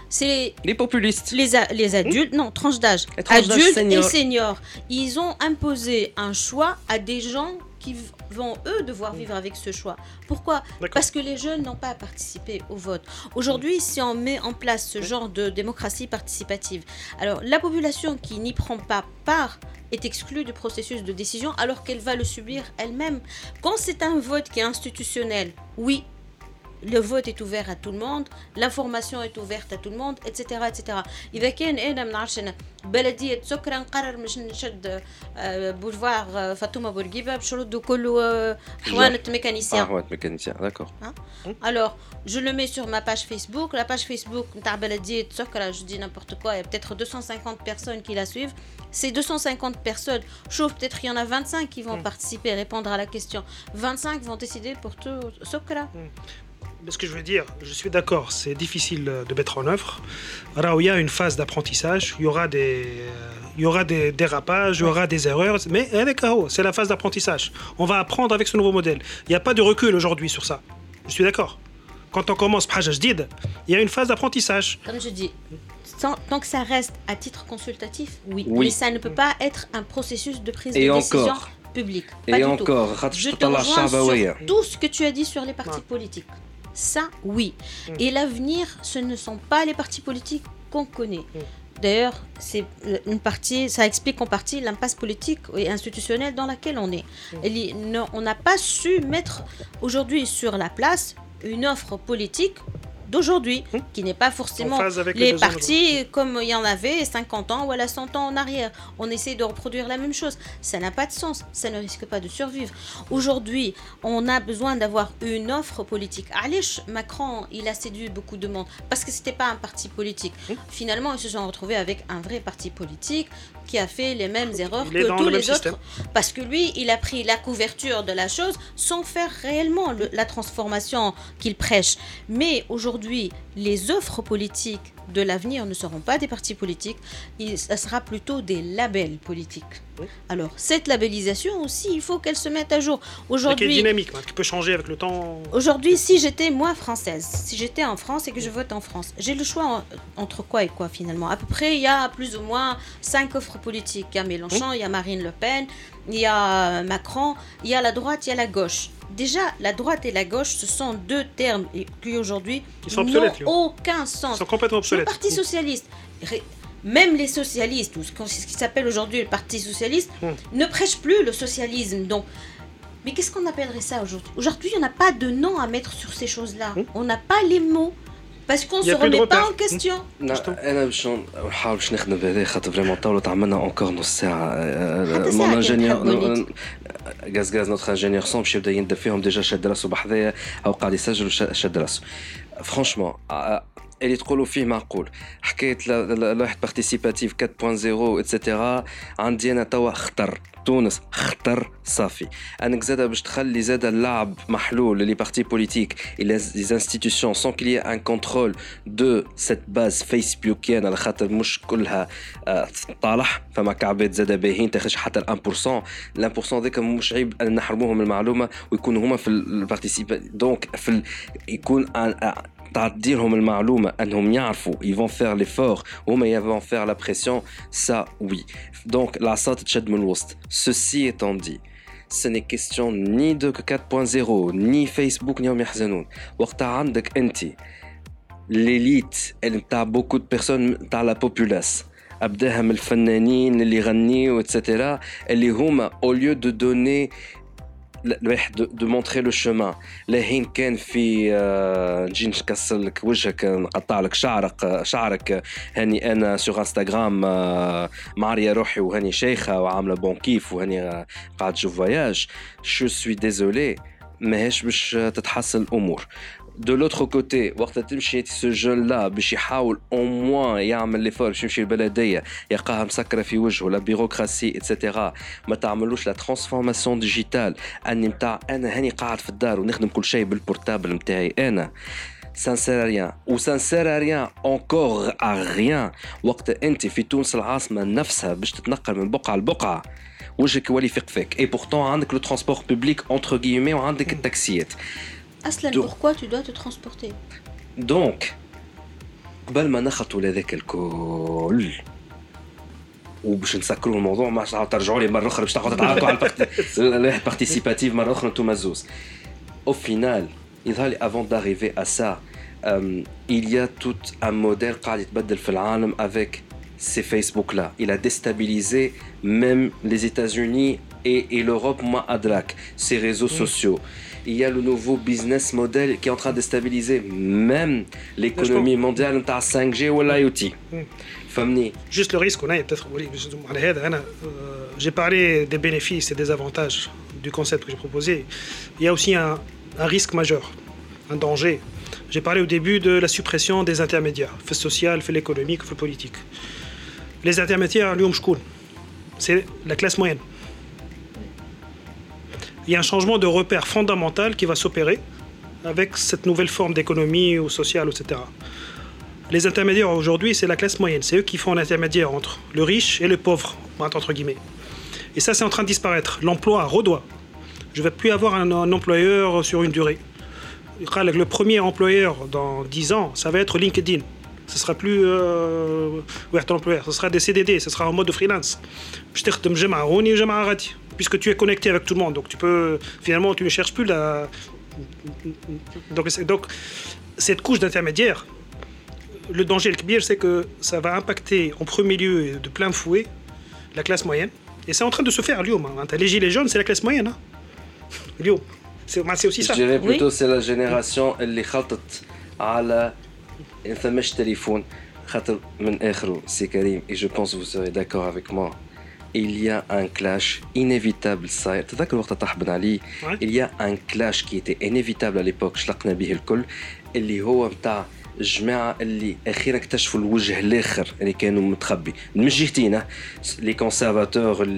C'est les populistes. Les, les adultes, non, tranche d'âge. Adultes et seniors. Ils ont imposé un choix à des gens qui vont, eux, devoir vivre avec ce choix. Pourquoi? Parce que les jeunes n'ont pas participé au vote. Aujourd'hui, si on met en place ce genre de démocratie participative, alors la population qui n'y prend pas part est exclue du processus de décision alors qu'elle va le subir elle-même. Quand c'est un vote qui est institutionnel, oui, le vote est ouvert à tout le monde, l'information est ouverte à tout le monde, etc. etc. إذا كان أنا ما نعرفش أنا بلدية سكرة نقرر باش نشد بولفار فاطمة بورقيبة باش نردوا كله حوانة ميكانيسيان. حوانة ميكانيسيان, d'accord. Alors, je le mets sur ma page Facebook. La page Facebook نتاع بلدية سكرة, je dis n'importe quoi, il y a peut-être 250 personnes qui la suivent. Ces 250 personnes, chauffe peut-être il y en a 25 qui vont participer, répondre à la question. 25 vont décider pour tout Sokra ce que je veux dire, je suis d'accord, c'est difficile de mettre en œuvre. Alors, il y a une phase d'apprentissage, il y aura des, il y aura des dérapages, il y aura des erreurs, mais c'est la phase d'apprentissage. On va apprendre avec ce nouveau modèle. Il n'y a pas de recul aujourd'hui sur ça. Je suis d'accord. Quand on commence il y a une phase d'apprentissage. Comme je dis, tant que ça reste à titre consultatif, oui. Mais ça ne peut pas être un processus de prise de décision publique. Et encore, je te rejoins sur tout ce que tu as dit sur les partis politiques. Ça, oui. Mm. Et l'avenir, ce ne sont pas les partis politiques qu'on connaît. Mm. D'ailleurs, c'est une partie, ça explique en partie l'impasse politique et institutionnelle dans laquelle on est. Mm. on n'a pas su mettre aujourd'hui sur la place une offre politique d'aujourd'hui, hum. qui n'est pas forcément les, partis comme il y en avait 50 ans ou à 100 ans en arrière. On essaie de reproduire la même chose. Ça n'a pas de sens, ça ne risque pas de survivre. Aujourd'hui, on a besoin d'avoir une offre politique. Alish, Macron, il a séduit beaucoup de monde parce que c'était pas un parti politique. Hum. Finalement, ils se sont retrouvés avec un vrai parti politique qui a fait les mêmes erreurs que tous les autres. Parce que lui, il a pris la couverture de la chose sans faire réellement la transformation qu'il prêche. Mais aujourd'hui, les offres politiques de l'avenir ne seront pas des partis politiques, ce sera plutôt des labels politiques. Alors, cette labellisation aussi, il faut qu'elle se mette à jour. Aujourd'hui, dynamique, hein, qui peut changer avec le temps. Aujourd'hui, si j'étais moi française, si j'étais en France et que je vote en France, j'ai le choix entre quoi et quoi finalement? À peu près, il y a plus ou moins cinq offres politiques. Il y a Mélenchon, il y a Marine Le Pen, il y a Macron, il y a la droite, il y a la gauche. Déjà, la droite et la gauche, ce sont deux termes qui aujourd'hui n'ont aucun sens. Ils sont complètement obsolètes. Le Parti socialiste, même les socialistes, ou ce qui s'appelle aujourd'hui le Parti socialiste, hmm. ne prêchent plus le socialisme. Donc, mais qu'est-ce qu'on appellerait ça aujourd'hui? Aujourd'hui, on n'a pas de nom à mettre sur ces choses-là. Hmm. On n'a pas les mots parce qu'on se remet pas en question. انا باش نحاول باش نخدم بهذا خاطر فريمون طولت عملنا اونكور نص ساعه مون انجينيور غاز غاز نوتخ انجينيور سون باش يبدا يندب فيهم ديجا شاد راسو بحذايا او قاعد يسجل شاد راسو فرانشمون اللي تقولوا فيه معقول حكايه لوحه بارتيسيباتيف 4.0 اتسيتيرا عندي أنا توا خطر تونس خطر صافي انك زاد باش تخلي زاد اللعب محلول لي بارتي بوليتيك sans qu'il y ait un contrôle de cette base فيسبوكيان على خاطر مش كلها طالح فما كعبات زاد باهين تاخذش حتى ال 1% ال 1% ذاك مش عيب ان نحرموهم المعلومه ويكونوا هما في البارتيسيبا دونك في يكون تعطيهم المعلومة أنهم يعرفوا ils vont faire l'effort وهما ils vont faire la pression ça oui donc العصا تشد من الوسط ceci étant dit ce n'est question ni de 4.0 ni Facebook ni هم يحزنون وقتها عندك أنت l'élite نتاع beaucoup de personnes نتاع la populace ابداها من الفنانين اللي يغنيوا اتسيتيرا اللي هما au lieu de donner الواحد دو مونتري لو شومان لهين كان في نجي نكسر لك وجهك نقطع لك شعرك شعرك. هاني أنا سوغ انستغرام معريه روحي وهاني شيخة وعاملة بون كيف وهاني قاعد تشوف فواياج شو سوي ديزولي ماهيش باش تتحسن الأمور. De l'autre côté وقت تمشي ce jeune là باش يحاول au moins يعمل ليفور باش يمشي البلديه يلقاها مسكرة في وجهه لا بيروقراسي اتسيتيرا ما تعملوش لا ترانسفورماسيون ديجيتال أني نتاع أنا هاني قاعد في الدار ونخدم كل شيء بالبورتابل نتاعي أنا. Ça ne sert à rien. Ou ça ne وقت أنت في تونس العاصمة نفسها باش تتنقل من بقعة لبقعة. وجهك يولي يفيق فيك. اي بورتون عندك لو ترونسبور بوبليك اونتر غيمي وعندك التاكسيات. Aslan, Donc- pourquoi tu dois te transporter دونك قبل ما نخطوا لهذاك الكل وباش نسكروا الموضوع ما عادش ترجعوا لي مره اخرى باش تقعدوا تعاركوا على الواحد بارتيسيباتيف مره اخرى انتم زوز au final يظهر لي avant d'arriver à ça euh, il y a tout un modèle قاعد يتبدل في العالم avec ces Facebook là il a déstabilisé même les États-Unis et, et l'Europe moi adrak ces réseaux sociaux il y a le nouveau business model qui est en train de stabiliser même l'économie mondiale de la 5G ou l'IoT. Juste le risque qu'on a, peut-être, euh, j'ai parlé des bénéfices et des avantages du concept que j'ai proposé. Il y a aussi un, risque majeur, un danger. J'ai parlé au début de la suppression des intermédiaires, fait social, fait économique, fait politique. Les intermédiaires, c'est la classe moyenne. Il y a un changement de repère fondamental qui va s'opérer avec cette nouvelle forme d'économie ou sociale, etc. Les intermédiaires aujourd'hui, c'est la classe moyenne. C'est eux qui font l'intermédiaire entre le riche et le pauvre, entre guillemets. Et ça, c'est en train de disparaître. L'emploi redoit. Je ne vais plus avoir un, employeur sur une durée. Le premier employeur dans 10 ans, ça va être LinkedIn. Ce sera plus euh, employeur, ce sera des CDD, ce sera en mode freelance. Je t'ai جمعة هوني وجمعة غادي. Puisque tu es connecté avec tout le monde, donc tu peux finalement tu ne cherches plus la. Donc, c'est- donc cette couche d'intermédiaire, le danger le kbir, c'est que ça va impacter en premier lieu et de plein fouet la classe moyenne. Et c'est en train de se faire à Lyon. hein. T'as Les gilets jaunes, c'est la classe moyenne. Hein. Lyon. C'est bah, c'est aussi Je ça. dirais Oui. plutôt c'est la génération اللي خلطت على ما ثماش تليفون خاطر من اخره سي كريم et je pense que vous serez d'accord avec moi il y a un clash inévitable صاير تذكر وقت طاح بن علي Ouais. il y a un clash qui était inévitable à l'époque شلقنا به الكل اللي هو متاع الجماعة اللي أخيرا اكتشفوا الوجه الآخر اللي كانوا متخبي من جهتين لي كونسيرفاتور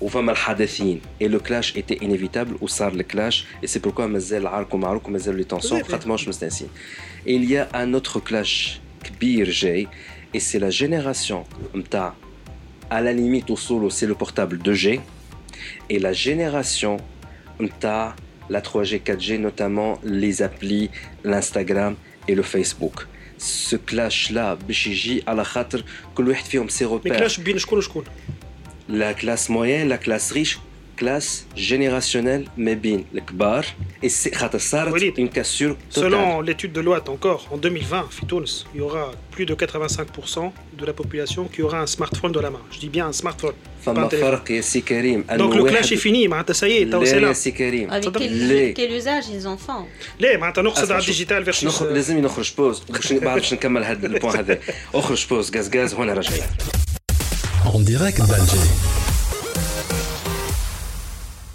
وفما الحداثيين اي لو كلاش ايتي انيفيتابل وصار الكلاش اي سي بوركوا مازال عاركو معروك ومازال لي تونسيون Peut-être. خاطر ماهوش مستانسين il y a un autre clash كبير جاي et c'est la génération متاع à la limite وصولوا c'est le portable 2G et la génération متاع la 3G 4G notamment les applis l'Instagram et le Facebook ce clash là باش يجي على خاطر كل واحد فيهم سي Mais روبير clash بين شكون وشكون. la classe moyenne, la classe riche, classe générationnelle, mais bien, le kbar. Et c'est خاطر صارت وليد. une cassure totale. Selon l'étude de l'OAT encore, en 2020, Fitouns, il y aura plus de 85% de la population qui aura un smartphone de la main. Je dis bien un smartphone. pas un فما téléphone. فرق يا سي كريم Donc le clash est fini, معناتها ça y est, t'as- c'est لا là. يا سي كريم Avec quel, ليه؟ quel usage ils en font ليه معناتها نقصد أسمع على شوف. الديجيتال باش versus نخرج لازم نخرج بوز باش بعد باش نكمل هذا البوان هذا اخرج بوز غاز غاز هنا راجعين En direct d'Alger.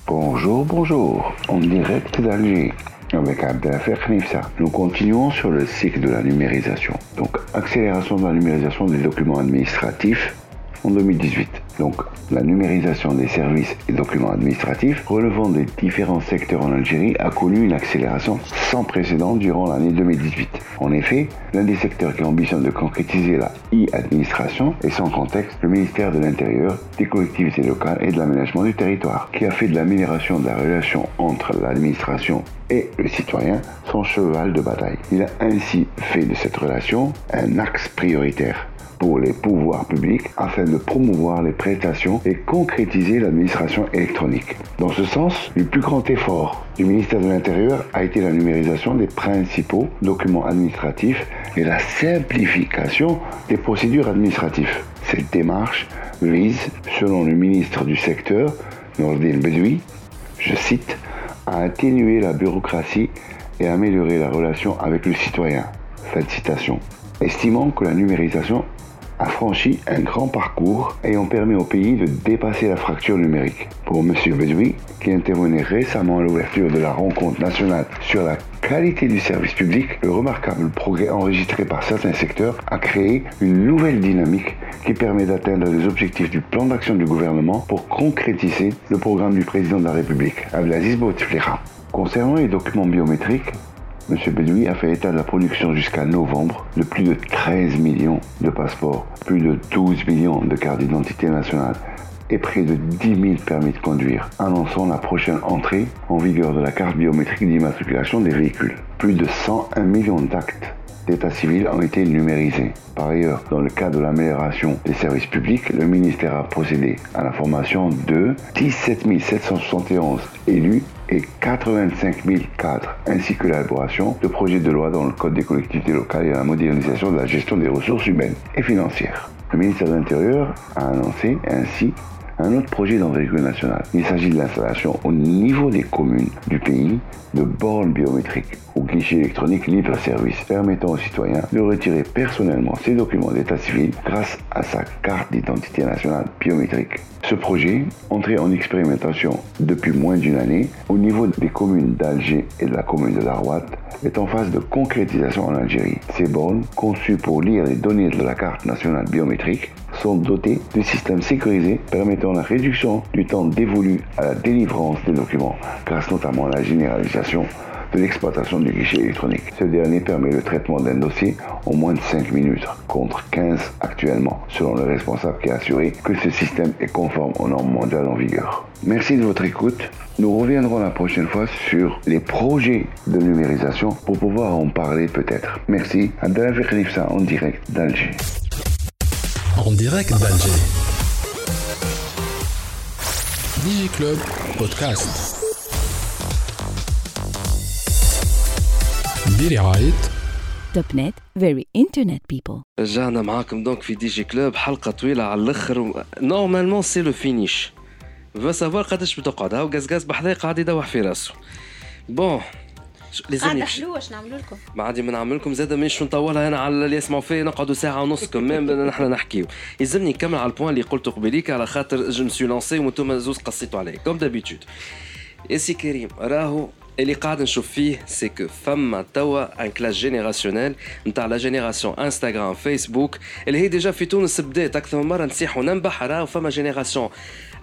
Bonjour, bonjour, en direct d'Alger avec Abdelfer Knifsa. Nous continuons sur le cycle de la numérisation. Donc, accélération de la numérisation des documents administratifs en 2018. Donc, la numérisation des services et documents administratifs relevant des différents secteurs en Algérie a connu une accélération sans précédent durant l'année 2018. En effet, l'un des secteurs qui ambitionne de concrétiser la e-administration est sans contexte le ministère de l'Intérieur, des collectivités locales et de l'aménagement du territoire, qui a fait de l'amélioration de la relation entre l'administration et le citoyen son cheval de bataille. Il a ainsi fait de cette relation un axe prioritaire pour les pouvoirs publics afin de promouvoir les prestations et concrétiser l'administration électronique. Dans ce sens, le plus grand effort du ministère de l'Intérieur a été la numérisation des principaux documents administratifs et la simplification des procédures administratives. Cette démarche vise, selon le ministre du secteur, Nordin Bedoui, je cite, à atténuer la bureaucratie et améliorer la relation avec le citoyen. Fin citation. Estimant que la numérisation a franchi un grand parcours ayant permis au pays de dépasser la fracture numérique. Pour M. Bedoui, qui intervenait récemment à l'ouverture de la rencontre nationale sur la qualité du service public, le remarquable progrès enregistré par certains secteurs a créé une nouvelle dynamique qui permet d'atteindre les objectifs du plan d'action du gouvernement pour concrétiser le programme du président de la République, Abdelaziz Bouteflika. Concernant les documents biométriques, M. Bedoui a fait état de la production jusqu'à novembre de plus de 13 millions de passeports, plus de 12 millions de cartes d'identité nationale et près de 10 000 permis de conduire, annonçant la prochaine entrée en vigueur de la carte biométrique d'immatriculation des véhicules. Plus de 101 millions d'actes d'état civil ont été numérisés. Par ailleurs, dans le cadre de l'amélioration des services publics, le ministère a procédé à la formation de 17 771 élus et 85 000 cadres, ainsi que l'élaboration de projets de loi dans le Code des collectivités locales et la modernisation de la gestion des ressources humaines et financières. Le ministère de l'Intérieur a annoncé ainsi un autre projet d'envergure nationale. Il s'agit de l'installation au niveau des communes du pays de bornes biométriques ou guichets électroniques libre-service permettant aux citoyens de retirer personnellement ses documents d'état civil grâce à sa carte d'identité nationale biométrique. Ce projet, entré en expérimentation depuis moins d'une année au niveau des communes d'Alger et de la commune de Larouat, est en phase de concrétisation en Algérie. Ces bornes, conçues pour lire les données de la carte nationale biométrique, sont dotées de systèmes sécurisés permettant la réduction du temps dévolu à la délivrance des documents, grâce notamment à la généralisation l'exploitation du guichet électronique. Ce dernier permet le traitement d'un dossier en moins de 5 minutes, contre 15 actuellement, selon le responsable qui a assuré que ce système est conforme aux normes mondiales en vigueur. Merci de votre écoute. Nous reviendrons la prochaine fois sur les projets de numérisation pour pouvoir en parler peut-être. Merci. Abdel ça en direct d'Alger. En direct d'Alger. DigiClub Podcast. برعاية توب نت فيري انترنت بيبل رجعنا معاكم دونك في دي جي كلوب حلقة طويلة على الأخر. نورمالمون سي لو فينيش فا سافوار قداش بتقعد هاو غاز بحذاي قاعد يدوح في راسه. بون قاعدة حلوة اش نعملوا لكم؟ ما عادي ما نعمل لكم زاد مش نطولها أنا على اللي يسمعوا فيا. نقعدوا ساعة ونص كمان نحن نحكيو. يلزمني نكمل على البوان اللي قلته قبيليك على خاطر جو مسيو لونسي وأنتم زوز قصيتوا عليه. كوم دابيتود يا سي كريم راهو اللي قاعد نشوف فيه سي كو فما توا ان كلاس جينيراسيونيل نتاع لا جينيراسيون انستغرام فيسبوك اللي هي ديجا في تونس بدات أكثر من مره نسيح وننبح راهو فما جينيراسيون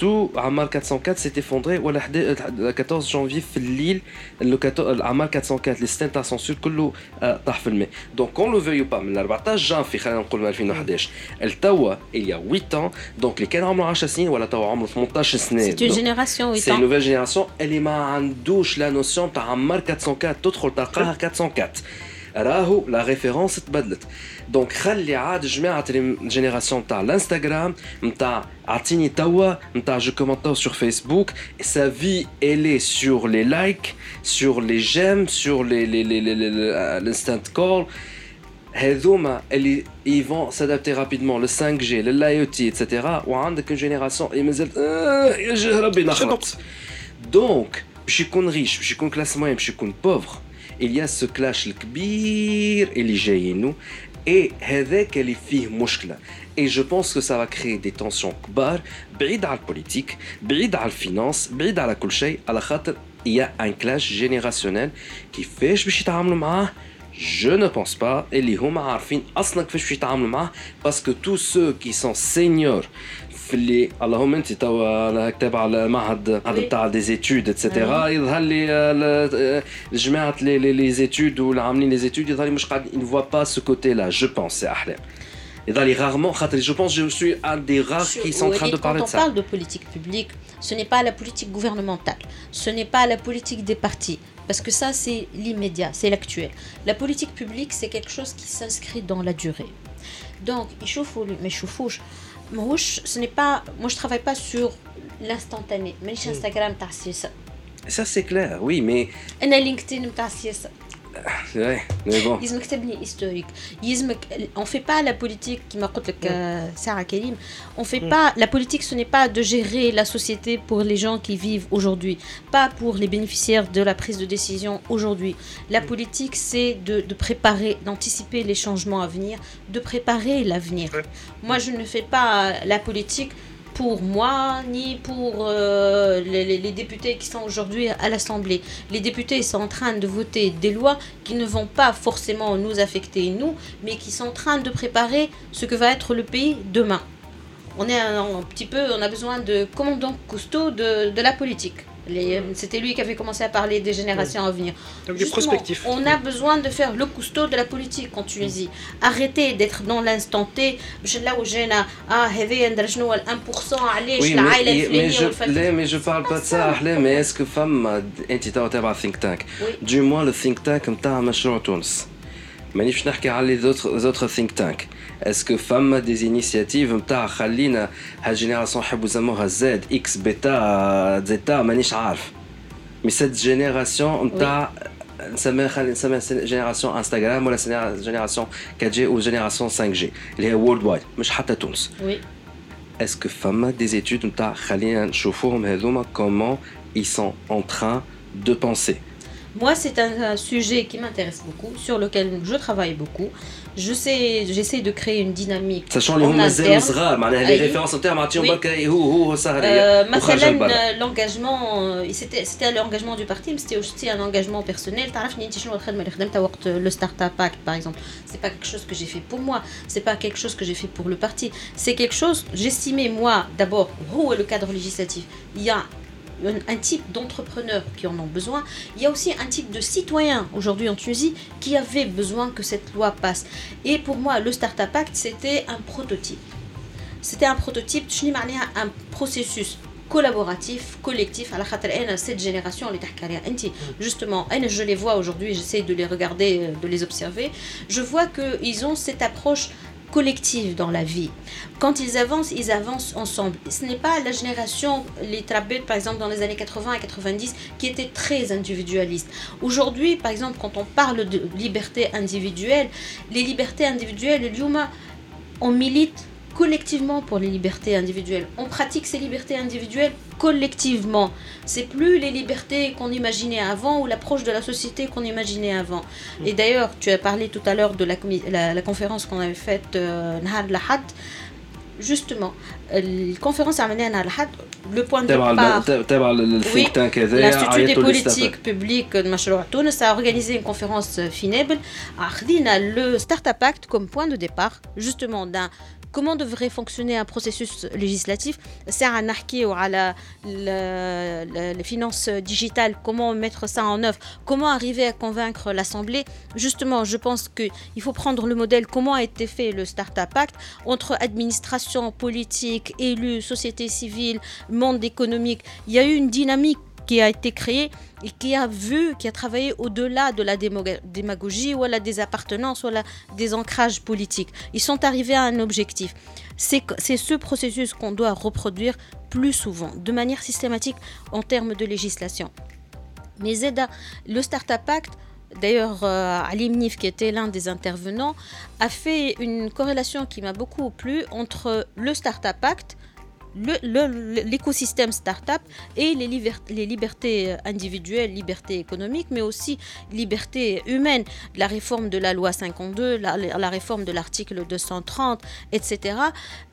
تو عمار 404 s'est effondré ولا 14 جانفي في الليل عمار 404 لي ستان تاع سونسور كله طاح في الماء دونك كون لو فيو با من 14 جانفي خلينا نقول من 2011 التوا il y a 8 ans دونك اللي كان عمره 10 سنين ولا توا عمره 18 سنه سي اون جينيراسيون 8 سي نوفيل جينيراسيون اللي ما عندوش لا نوسيون تاع عمار 404 تدخل تلقاها 404 راهو لا ريفيرونس تبدلت دونك خلي عاد جماعه الجينيراسيون تاع الانستغرام نتاع اعطيني توا نتاع جو كومونتو سور فيسبوك سا في الي سور لي لايك سور لي جيم سور لي لي لي الانستانت كول هذوما اللي يفون سادابتي رابيدمون لو 5 جي للاي او تي اتسيتيرا وعندك اون جينيراسيون اللي مازال يا ربي نخلط دونك باش يكون ريش باش يكون كلاس موين باش يكون بوفر il y a ce clash الكبير اللي جايينو اي هذاك اللي فيه مشكله اي جو بونس كو سا va créer des tensions كبار بعيد على البوليتيك بعيد على الفينانس بعيد على كل شيء على خاطر il y a un clash générationnel كيفاش باش يتعاملوا معاه جو ne pense pas اللي هما عارفين اصلا كيفاش باش يتعاملوا معاه باسكو تو سو كي سون سينيور في اللي اللهم انت توا تابع المعهد نتاع دي زيتود اتسيتيرا يظهر لي جماعه لي لي زيتود واللي عاملين لي زيتود يظهر لي مش قاعد il voit pas ce côté là je pense c'est احلام يظهر لي rarement خاطر je pense je suis un des rares qui sont en train de parler de ça. Quand on parle de politique publique, ce n'est pas la politique gouvernementale, ce n'est pas la politique des partis, parce que ça c'est l'immédiat, c'est l'actuel. La politique publique c'est quelque chose qui s'inscrit dans la durée. Donc, يشوفوا ما يشوفوش Mouche, ce n'est pas. Moi, je travaille pas sur l'instantané. Mais hmm. Instagram, t'as ça. Ça, c'est clair, oui, mais. Et LinkedIn, t'as ça. Ouais, mais bon. يلزمك تبني historique يلزمك on fait pas la politique كما قلت لك euh, Sarah Karim on fait pas la politique ce n'est pas de gérer la société pour les gens qui vivent aujourd'hui pas pour les bénéficiaires de la prise de décision aujourd'hui la politique c'est de, de préparer d'anticiper les changements à venir de préparer l'avenir Ouais. moi je ne fais pas la politique pour moi ni pour euh, les, députés qui sont aujourd'hui à l'Assemblée. Les députés sont en train de voter des lois qui ne vont pas forcément nous affecter, nous, mais qui sont en train de préparer ce que va être le pays demain. On est un, petit peu, on a besoin de commandants costauds de, de la politique. Euh, c'était lui qui avait commencé à parler des générations à venir. Donc du prospectif. On a besoin de faire le cousteau de la politique en Tunisie. Mm. Arrêter d'être dans l'instant T. Mais, je, mais parle pas de ça, mais est-ce que femme, euh, entité, think tank? Du moins, le think tank, comme t'as un machin مانيش نحكي على les autres autres think tank. Est-ce que femme des initiatives نتاع خلينا هالجينيراسيون نحبوا نسموها زد اكس بيتا زيتا مانيش عارف. مي cette génération نتاع نسميها خلينا نسميها جينيراسيون انستغرام ولا جينيراسيون 4G ou جينيراسيون 5G اللي هي وورلد وايد مش حتى تونس. Oui. Est-ce que فما des études نتاع خلينا نشوفوهم هذوما comment ils sont en train de penser Moi, c'est un, sujet qui m'intéresse beaucoup, sur lequel je travaille beaucoup. Je sais, j'essaie de créer une dynamique. Sachant les les références euh, euh, l'engagement, euh, c'était l'engagement du parti, mais c'était aussi un engagement personnel. Le Startup Act, par exemple, c'est pas quelque chose que j'ai fait pour moi, c'est pas quelque chose que j'ai fait pour le parti. C'est quelque chose, j'estimais moi, d'abord, où est le cadre législatif Il y a un type d'entrepreneurs qui en ont besoin. Il y a aussi un type de citoyens aujourd'hui en Tunisie qui avait besoin que cette loi passe. Et pour moi, le Startup Act, c'était un prototype. C'était un prototype, un processus collaboratif, collectif. À la cette génération, justement, je les vois aujourd'hui, j'essaie de les regarder, euh, de les observer. Je vois qu'ils ont cette approche collective dans la vie. Quand ils avancent, ils avancent ensemble. Ce n'est pas la génération, les Trabet, par exemple, dans les années 80 et 90, qui était très individualiste. Aujourd'hui, par exemple, quand on parle de liberté individuelle, les libertés individuelles, Lyouma, on milite collectivement pour les libertés individuelles. On pratique ces libertés individuelles collectivement. C'est plus les libertés qu'on imaginait avant ou l'approche de la société qu'on imaginait avant. Et d'ailleurs, tu as parlé tout à l'heure de la, conférence qu'on avait faite euh, Nahad Lahad. Justement, euh, la conférence a amené à Nahad le point de départ. L'Institut des politiques publiques euh, de Macharoua Tunis a organisé une conférence finable. A le Startup Act comme point de départ, justement, d'un comment devrait fonctionner un processus législatif? C'est un ou à les finances digitales, comment mettre ça en œuvre, comment arriver à convaincre l'Assemblée? Justement, je pense qu'il faut prendre le modèle comment a été fait le Startup Act entre administration, politique, élus, société civile, monde économique? Il y a eu une dynamique qui a été créée et qui a vu, qui a travaillé au-delà de la démagogie ou à la des appartenances ou à la des ancrages politiques. Ils sont arrivés à un objectif. C'est ce processus qu'on doit reproduire plus souvent, de manière systématique en termes de législation. Mais Zeda, le Startup Act, d'ailleurs euh, Ali Mnif, qui était l'un des intervenants, a fait une corrélation qui m'a beaucoup plu entre le Startup Act, l'écosystème startup et les, liber- les libertés euh, individuelles, libertés économiques, mais aussi libertés humaines, la réforme de la loi 52, la, la réforme de l'article 230, etc.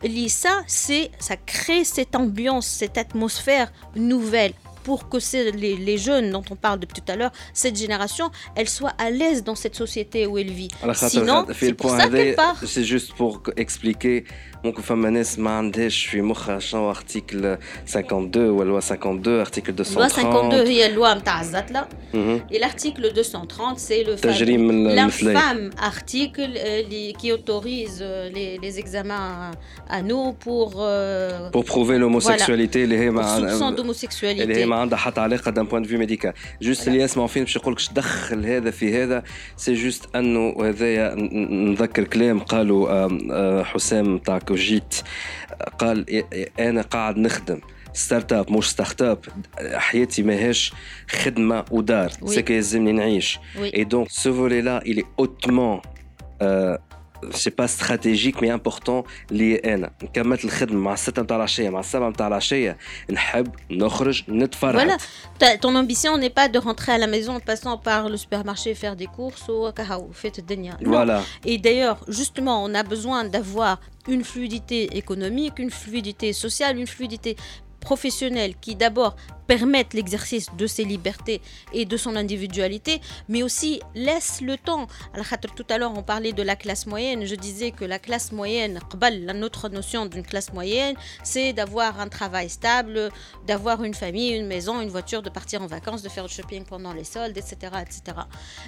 Et ça, c'est, ça crée cette ambiance, cette atmosphère nouvelle pour que les, les, jeunes dont on parle depuis tout à l'heure, cette génération, elle soit à l'aise dans cette société où elle vit. Alors, Sinon, c'est pour ça qu'elle part. C'est juste pour expliquer. Donc, je suis en article 52 ou la loi 52, article 230. Loi 52, il y a la loi là. Mhm. Et l'article 230, c'est le l'infâme article euh, qui autorise euh, les, examens à nous pour. Euh, pour prouver l'homosexualité, voilà. les, les, les d'homosexualité. ما عندها حتى علاقة دان بوان فيو ميديكال جوست اللي يسمعوا فين باش يقول لك دخل هذا في هذا سي جوست انه هذايا نذكر كلام قالوا آه، حسام تاع كوجيت قال أنا قاعد نخدم ستارت اب مش ستارت اب حياتي ماهيش خدمة ودار Oui. سكو يلزمني نعيش Oui. Et donc, ce volet-là, il est hautement, euh, c'est pas stratégique, mais important lié أنا. نكمل الخدمة مع الستة متاع العشية مع السبعة متاع العشية نحب نخرج نتفرج. Voilà, Ta- ton ambition n'est pas de rentrer à la maison en passant par le supermarché faire des courses ou kahao, faites de Voilà. Et d'ailleurs, justement, on a besoin d'avoir une fluidité économique, une fluidité sociale, une fluidité professionnelle qui d'abord permettent l'exercice de ses libertés et de son individualité, mais aussi laisse le temps. Tout à l'heure, on parlait de la classe moyenne. Je disais que la classe moyenne, notre notion d'une classe moyenne, c'est d'avoir un travail stable, d'avoir une famille, une maison, une voiture, de partir en vacances, de faire du shopping pendant les soldes, etc. etc.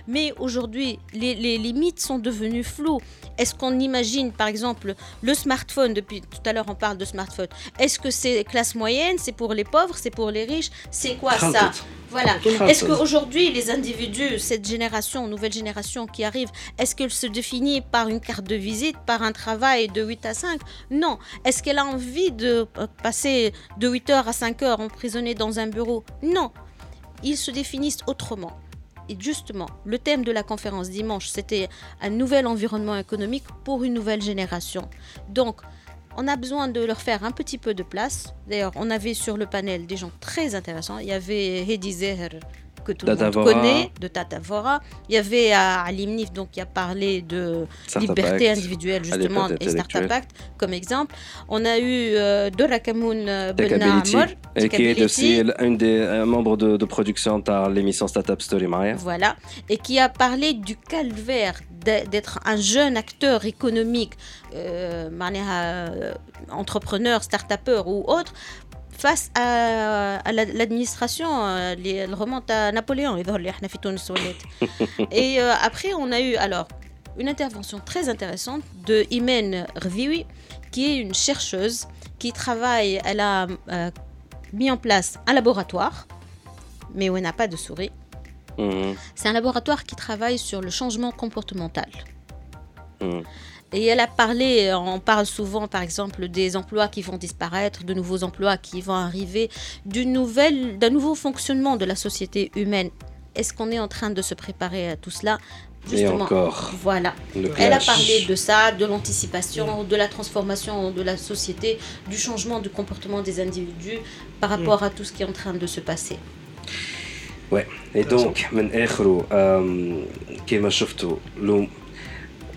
Mais aujourd'hui, les, les limites sont devenues floues. Est-ce qu'on imagine, par exemple, le smartphone, depuis tout à l'heure on parle de smartphone, est-ce que c'est classe moyenne, c'est pour les pauvres, c'est pour les riches? C'est quoi ça voilà. Est-ce qu'aujourd'hui, les individus, cette génération, nouvelle génération qui arrive, est-ce qu'elle se définit par une carte de visite, par un travail de 8 à 5 Non. Est-ce qu'elle a envie de euh, passer de 8 heures à 5 heures emprisonnée dans un bureau? Non. Ils se définissent autrement. Et justement, le thème de la conférence dimanche, c'était un nouvel environnement économique pour une nouvelle génération. Donc, on a besoin de leur faire un petit peu de place. D'ailleurs, on avait sur le panel des gens très intéressants. Il y avait Hedi que tout le monde connaît, de Tata Vora. Il y avait à Alimnif, donc, qui a parlé de liberté individuelle, justement, et Startup Act, comme exemple. On a eu Dora Kamoun Benamor, qui est aussi un des un membre de, production par l'émission Startup Story Maya. Voilà, et qui a parlé du calvaire d'être un jeune acteur économique, euh, euh entrepreneur, start ou autre, face à, l'administration, euh, elle remonte à Napoléon, Et euh, après, on a eu alors une intervention très intéressante de Imen Rviwi, qui est une chercheuse qui travaille, elle a euh, mis en place un laboratoire, mais où elle n'a pas de souris. Mmh. C'est un laboratoire qui travaille sur le changement comportemental. Mmh. Et elle a parlé, on parle souvent par exemple des emplois qui vont disparaître, de nouveaux emplois qui vont arriver, d'une nouvelle, d'un nouveau fonctionnement de la société humaine. Est-ce qu'on est en train de se préparer à tout cela Et encore. Voilà. Le Elle a clash. parlé de ça, de l'anticipation, de la transformation de la société, du changement du comportement des individus par rapport à tout ce qui est en train de se passer. Ouais. Et donc, من اخره آم، كيما شفتوا لو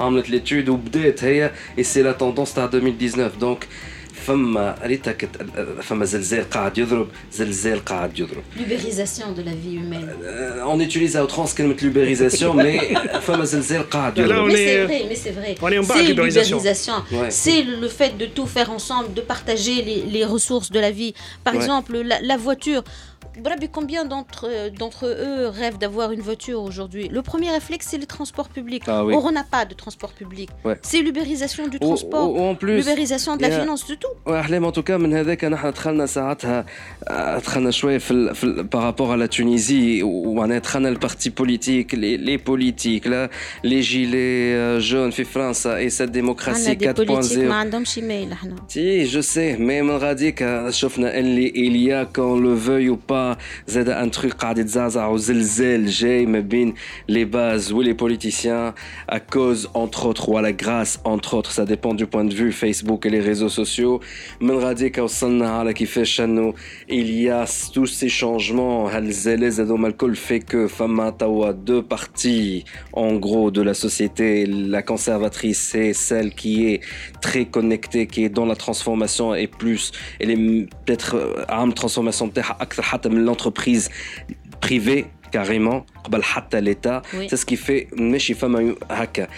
عملت ليتود وبدات هي et c'est la tendance تاع 2019 دونك فما ريتك فما زلزال قاعد يضرب زلزال قاعد يضرب L'ubérisation de la vie humaine. Euh, on utilise à outrance كلمة l'ubérisation mais فما زلزال قاعد لا، يضرب On Mais est, c'est euh, vrai, mais c'est vrai. on est en bas de C'est l'ubérisation. l'ubérisation. Ouais. C'est le fait de tout faire ensemble, de partager les, les ressources de la vie. Par Ouais. exemple, la, la voiture. combien euh, d'entre eux rêvent d'avoir une voiture aujourd'hui? Le premier réflexe, c'est le transport public. Ah Or, on n'a pas de transport public. C'est l'ubérisation du transport, l'ubérisation de la finance, de tout. En tout cas, euh, par rapport à la Tunisie, où on a le parti politique, les, les politiques, là, les gilets euh, jaunes, France, et cette démocratie 4.0. Si, je sais, mais on a dit qu'on le veuille ou pas, إليا كون لو فوي او با زاد ان تروك قاعد يتزعزع وزلزال جاي ما بين لي باز ولي بوليتيسيان à cause entre autres ou à la grâce entre autres ça dépend du point de vue Facebook et les réseaux sociaux من غاديك وصلنا على كيفاش انه il y a tous ces changements هالزلازل هذوما الكل fait que فما توا deux parties en gros de la société la conservatrice c'est celle qui est très connectée qui est dans la transformation et plus elle est peut-être euh, عام transformation نتاعها اكثر حتى من l'entreprise privée carrément قبل حتى l'état Oui. c'est ce qui fait ماشي فما هكا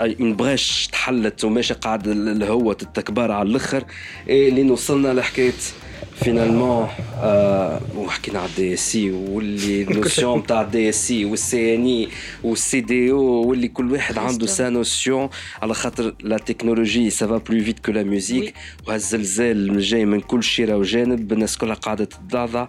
اون بريش تحلت وماشي قاعد الهوة التكبار على الاخر اللي وصلنا لحكايه فينالمون وحكينا على الدي اس سي واللي النوسيون تاع الدي اس سي والسي ان اي والسي دي او واللي كل واحد عنده سا نوسيون على خاطر لا تكنولوجي سافا بلو فيت كو لا ميوزيك وهالزلزال جاي من كل شيره وجانب الناس كلها قاعده تتضعضع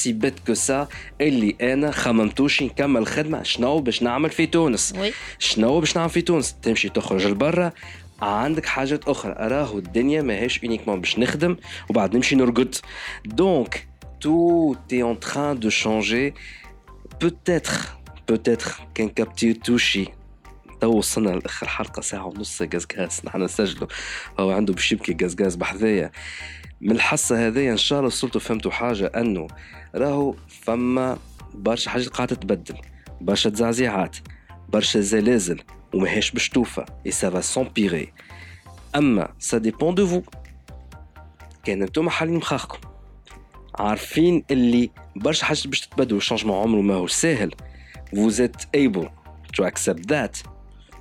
سي بيت كو سا اللي أنا خممتوش نكمل خدمه شنو باش نعمل في تونس. شنو باش نعمل في تونس؟ تمشي تخرج لبرا. عندك حاجات أخرى. راهو الدنيا ماهيش اونيكمون باش نخدم وبعد نمشي نرقد. دونك تو تي اون تران دو شونجي بوتيتر بوتيتر كان كابتي توشي تو وصلنا لآخر حلقة ساعة ونص قزقاز نحن نسجلوا. هو عنده باش يبكي قزقاز بحذايا. من الحصة هذيا إن شاء الله وصلتوا فهمتوا حاجة أنه راهو فما برشا حاجات قاعدة تتبدل. برشا تزعزيعات برشا زلازل وماهيش باش اي سافا سومبيغي أما سا ديبون دو فو كان أنتم حالين مخاخكم. عارفين اللي برشا حاجات باش تتبدل الشانجمون عمره ما هو ساهل. Vous êtes able to accept that.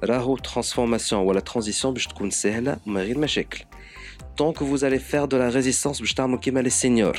راهو ترانسفورماسيون ولا ترانزيسيون باش تكون سهلة وما غير مشاكل. Que vous allez faire de la résistance باش تعملوا كيما les seniors.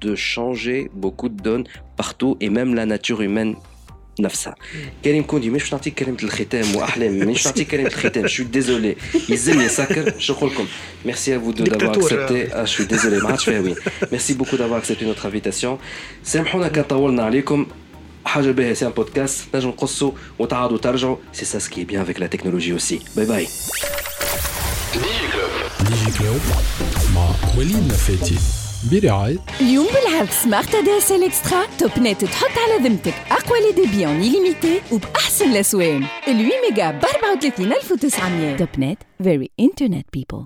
de changer beaucoup de données partout et même la nature humaine نفسها كريم كوندي مش نعطيك كلمه الختام واحلام مش نعطيك كلمه الختام شو ديزولي يزني سكر شو نقول لكم ميرسي ا فو دو دافوار اكسبتي شو ديزولي ما عادش فيها وين ميرسي بوكو دافوار اكسبتي نوتر انفيتاسيون سامحونا كان طولنا عليكم حاجه باهيه سي ان بودكاست نجم نقصوا وتعاودوا ترجعوا سي سا سكي بيان افيك لا تكنولوجي اوسي باي باي ديجي كلوب مع وليد نفاتي برعاية اليوم بالعرض سمارت دي اس ال إكسترا توب نت تحط على ذمتك أقوى لي ديبي اون ليميتي وبأحسن الاسوان ال 8 ميجا ب 34900 توب نت فيري انترنت بيبل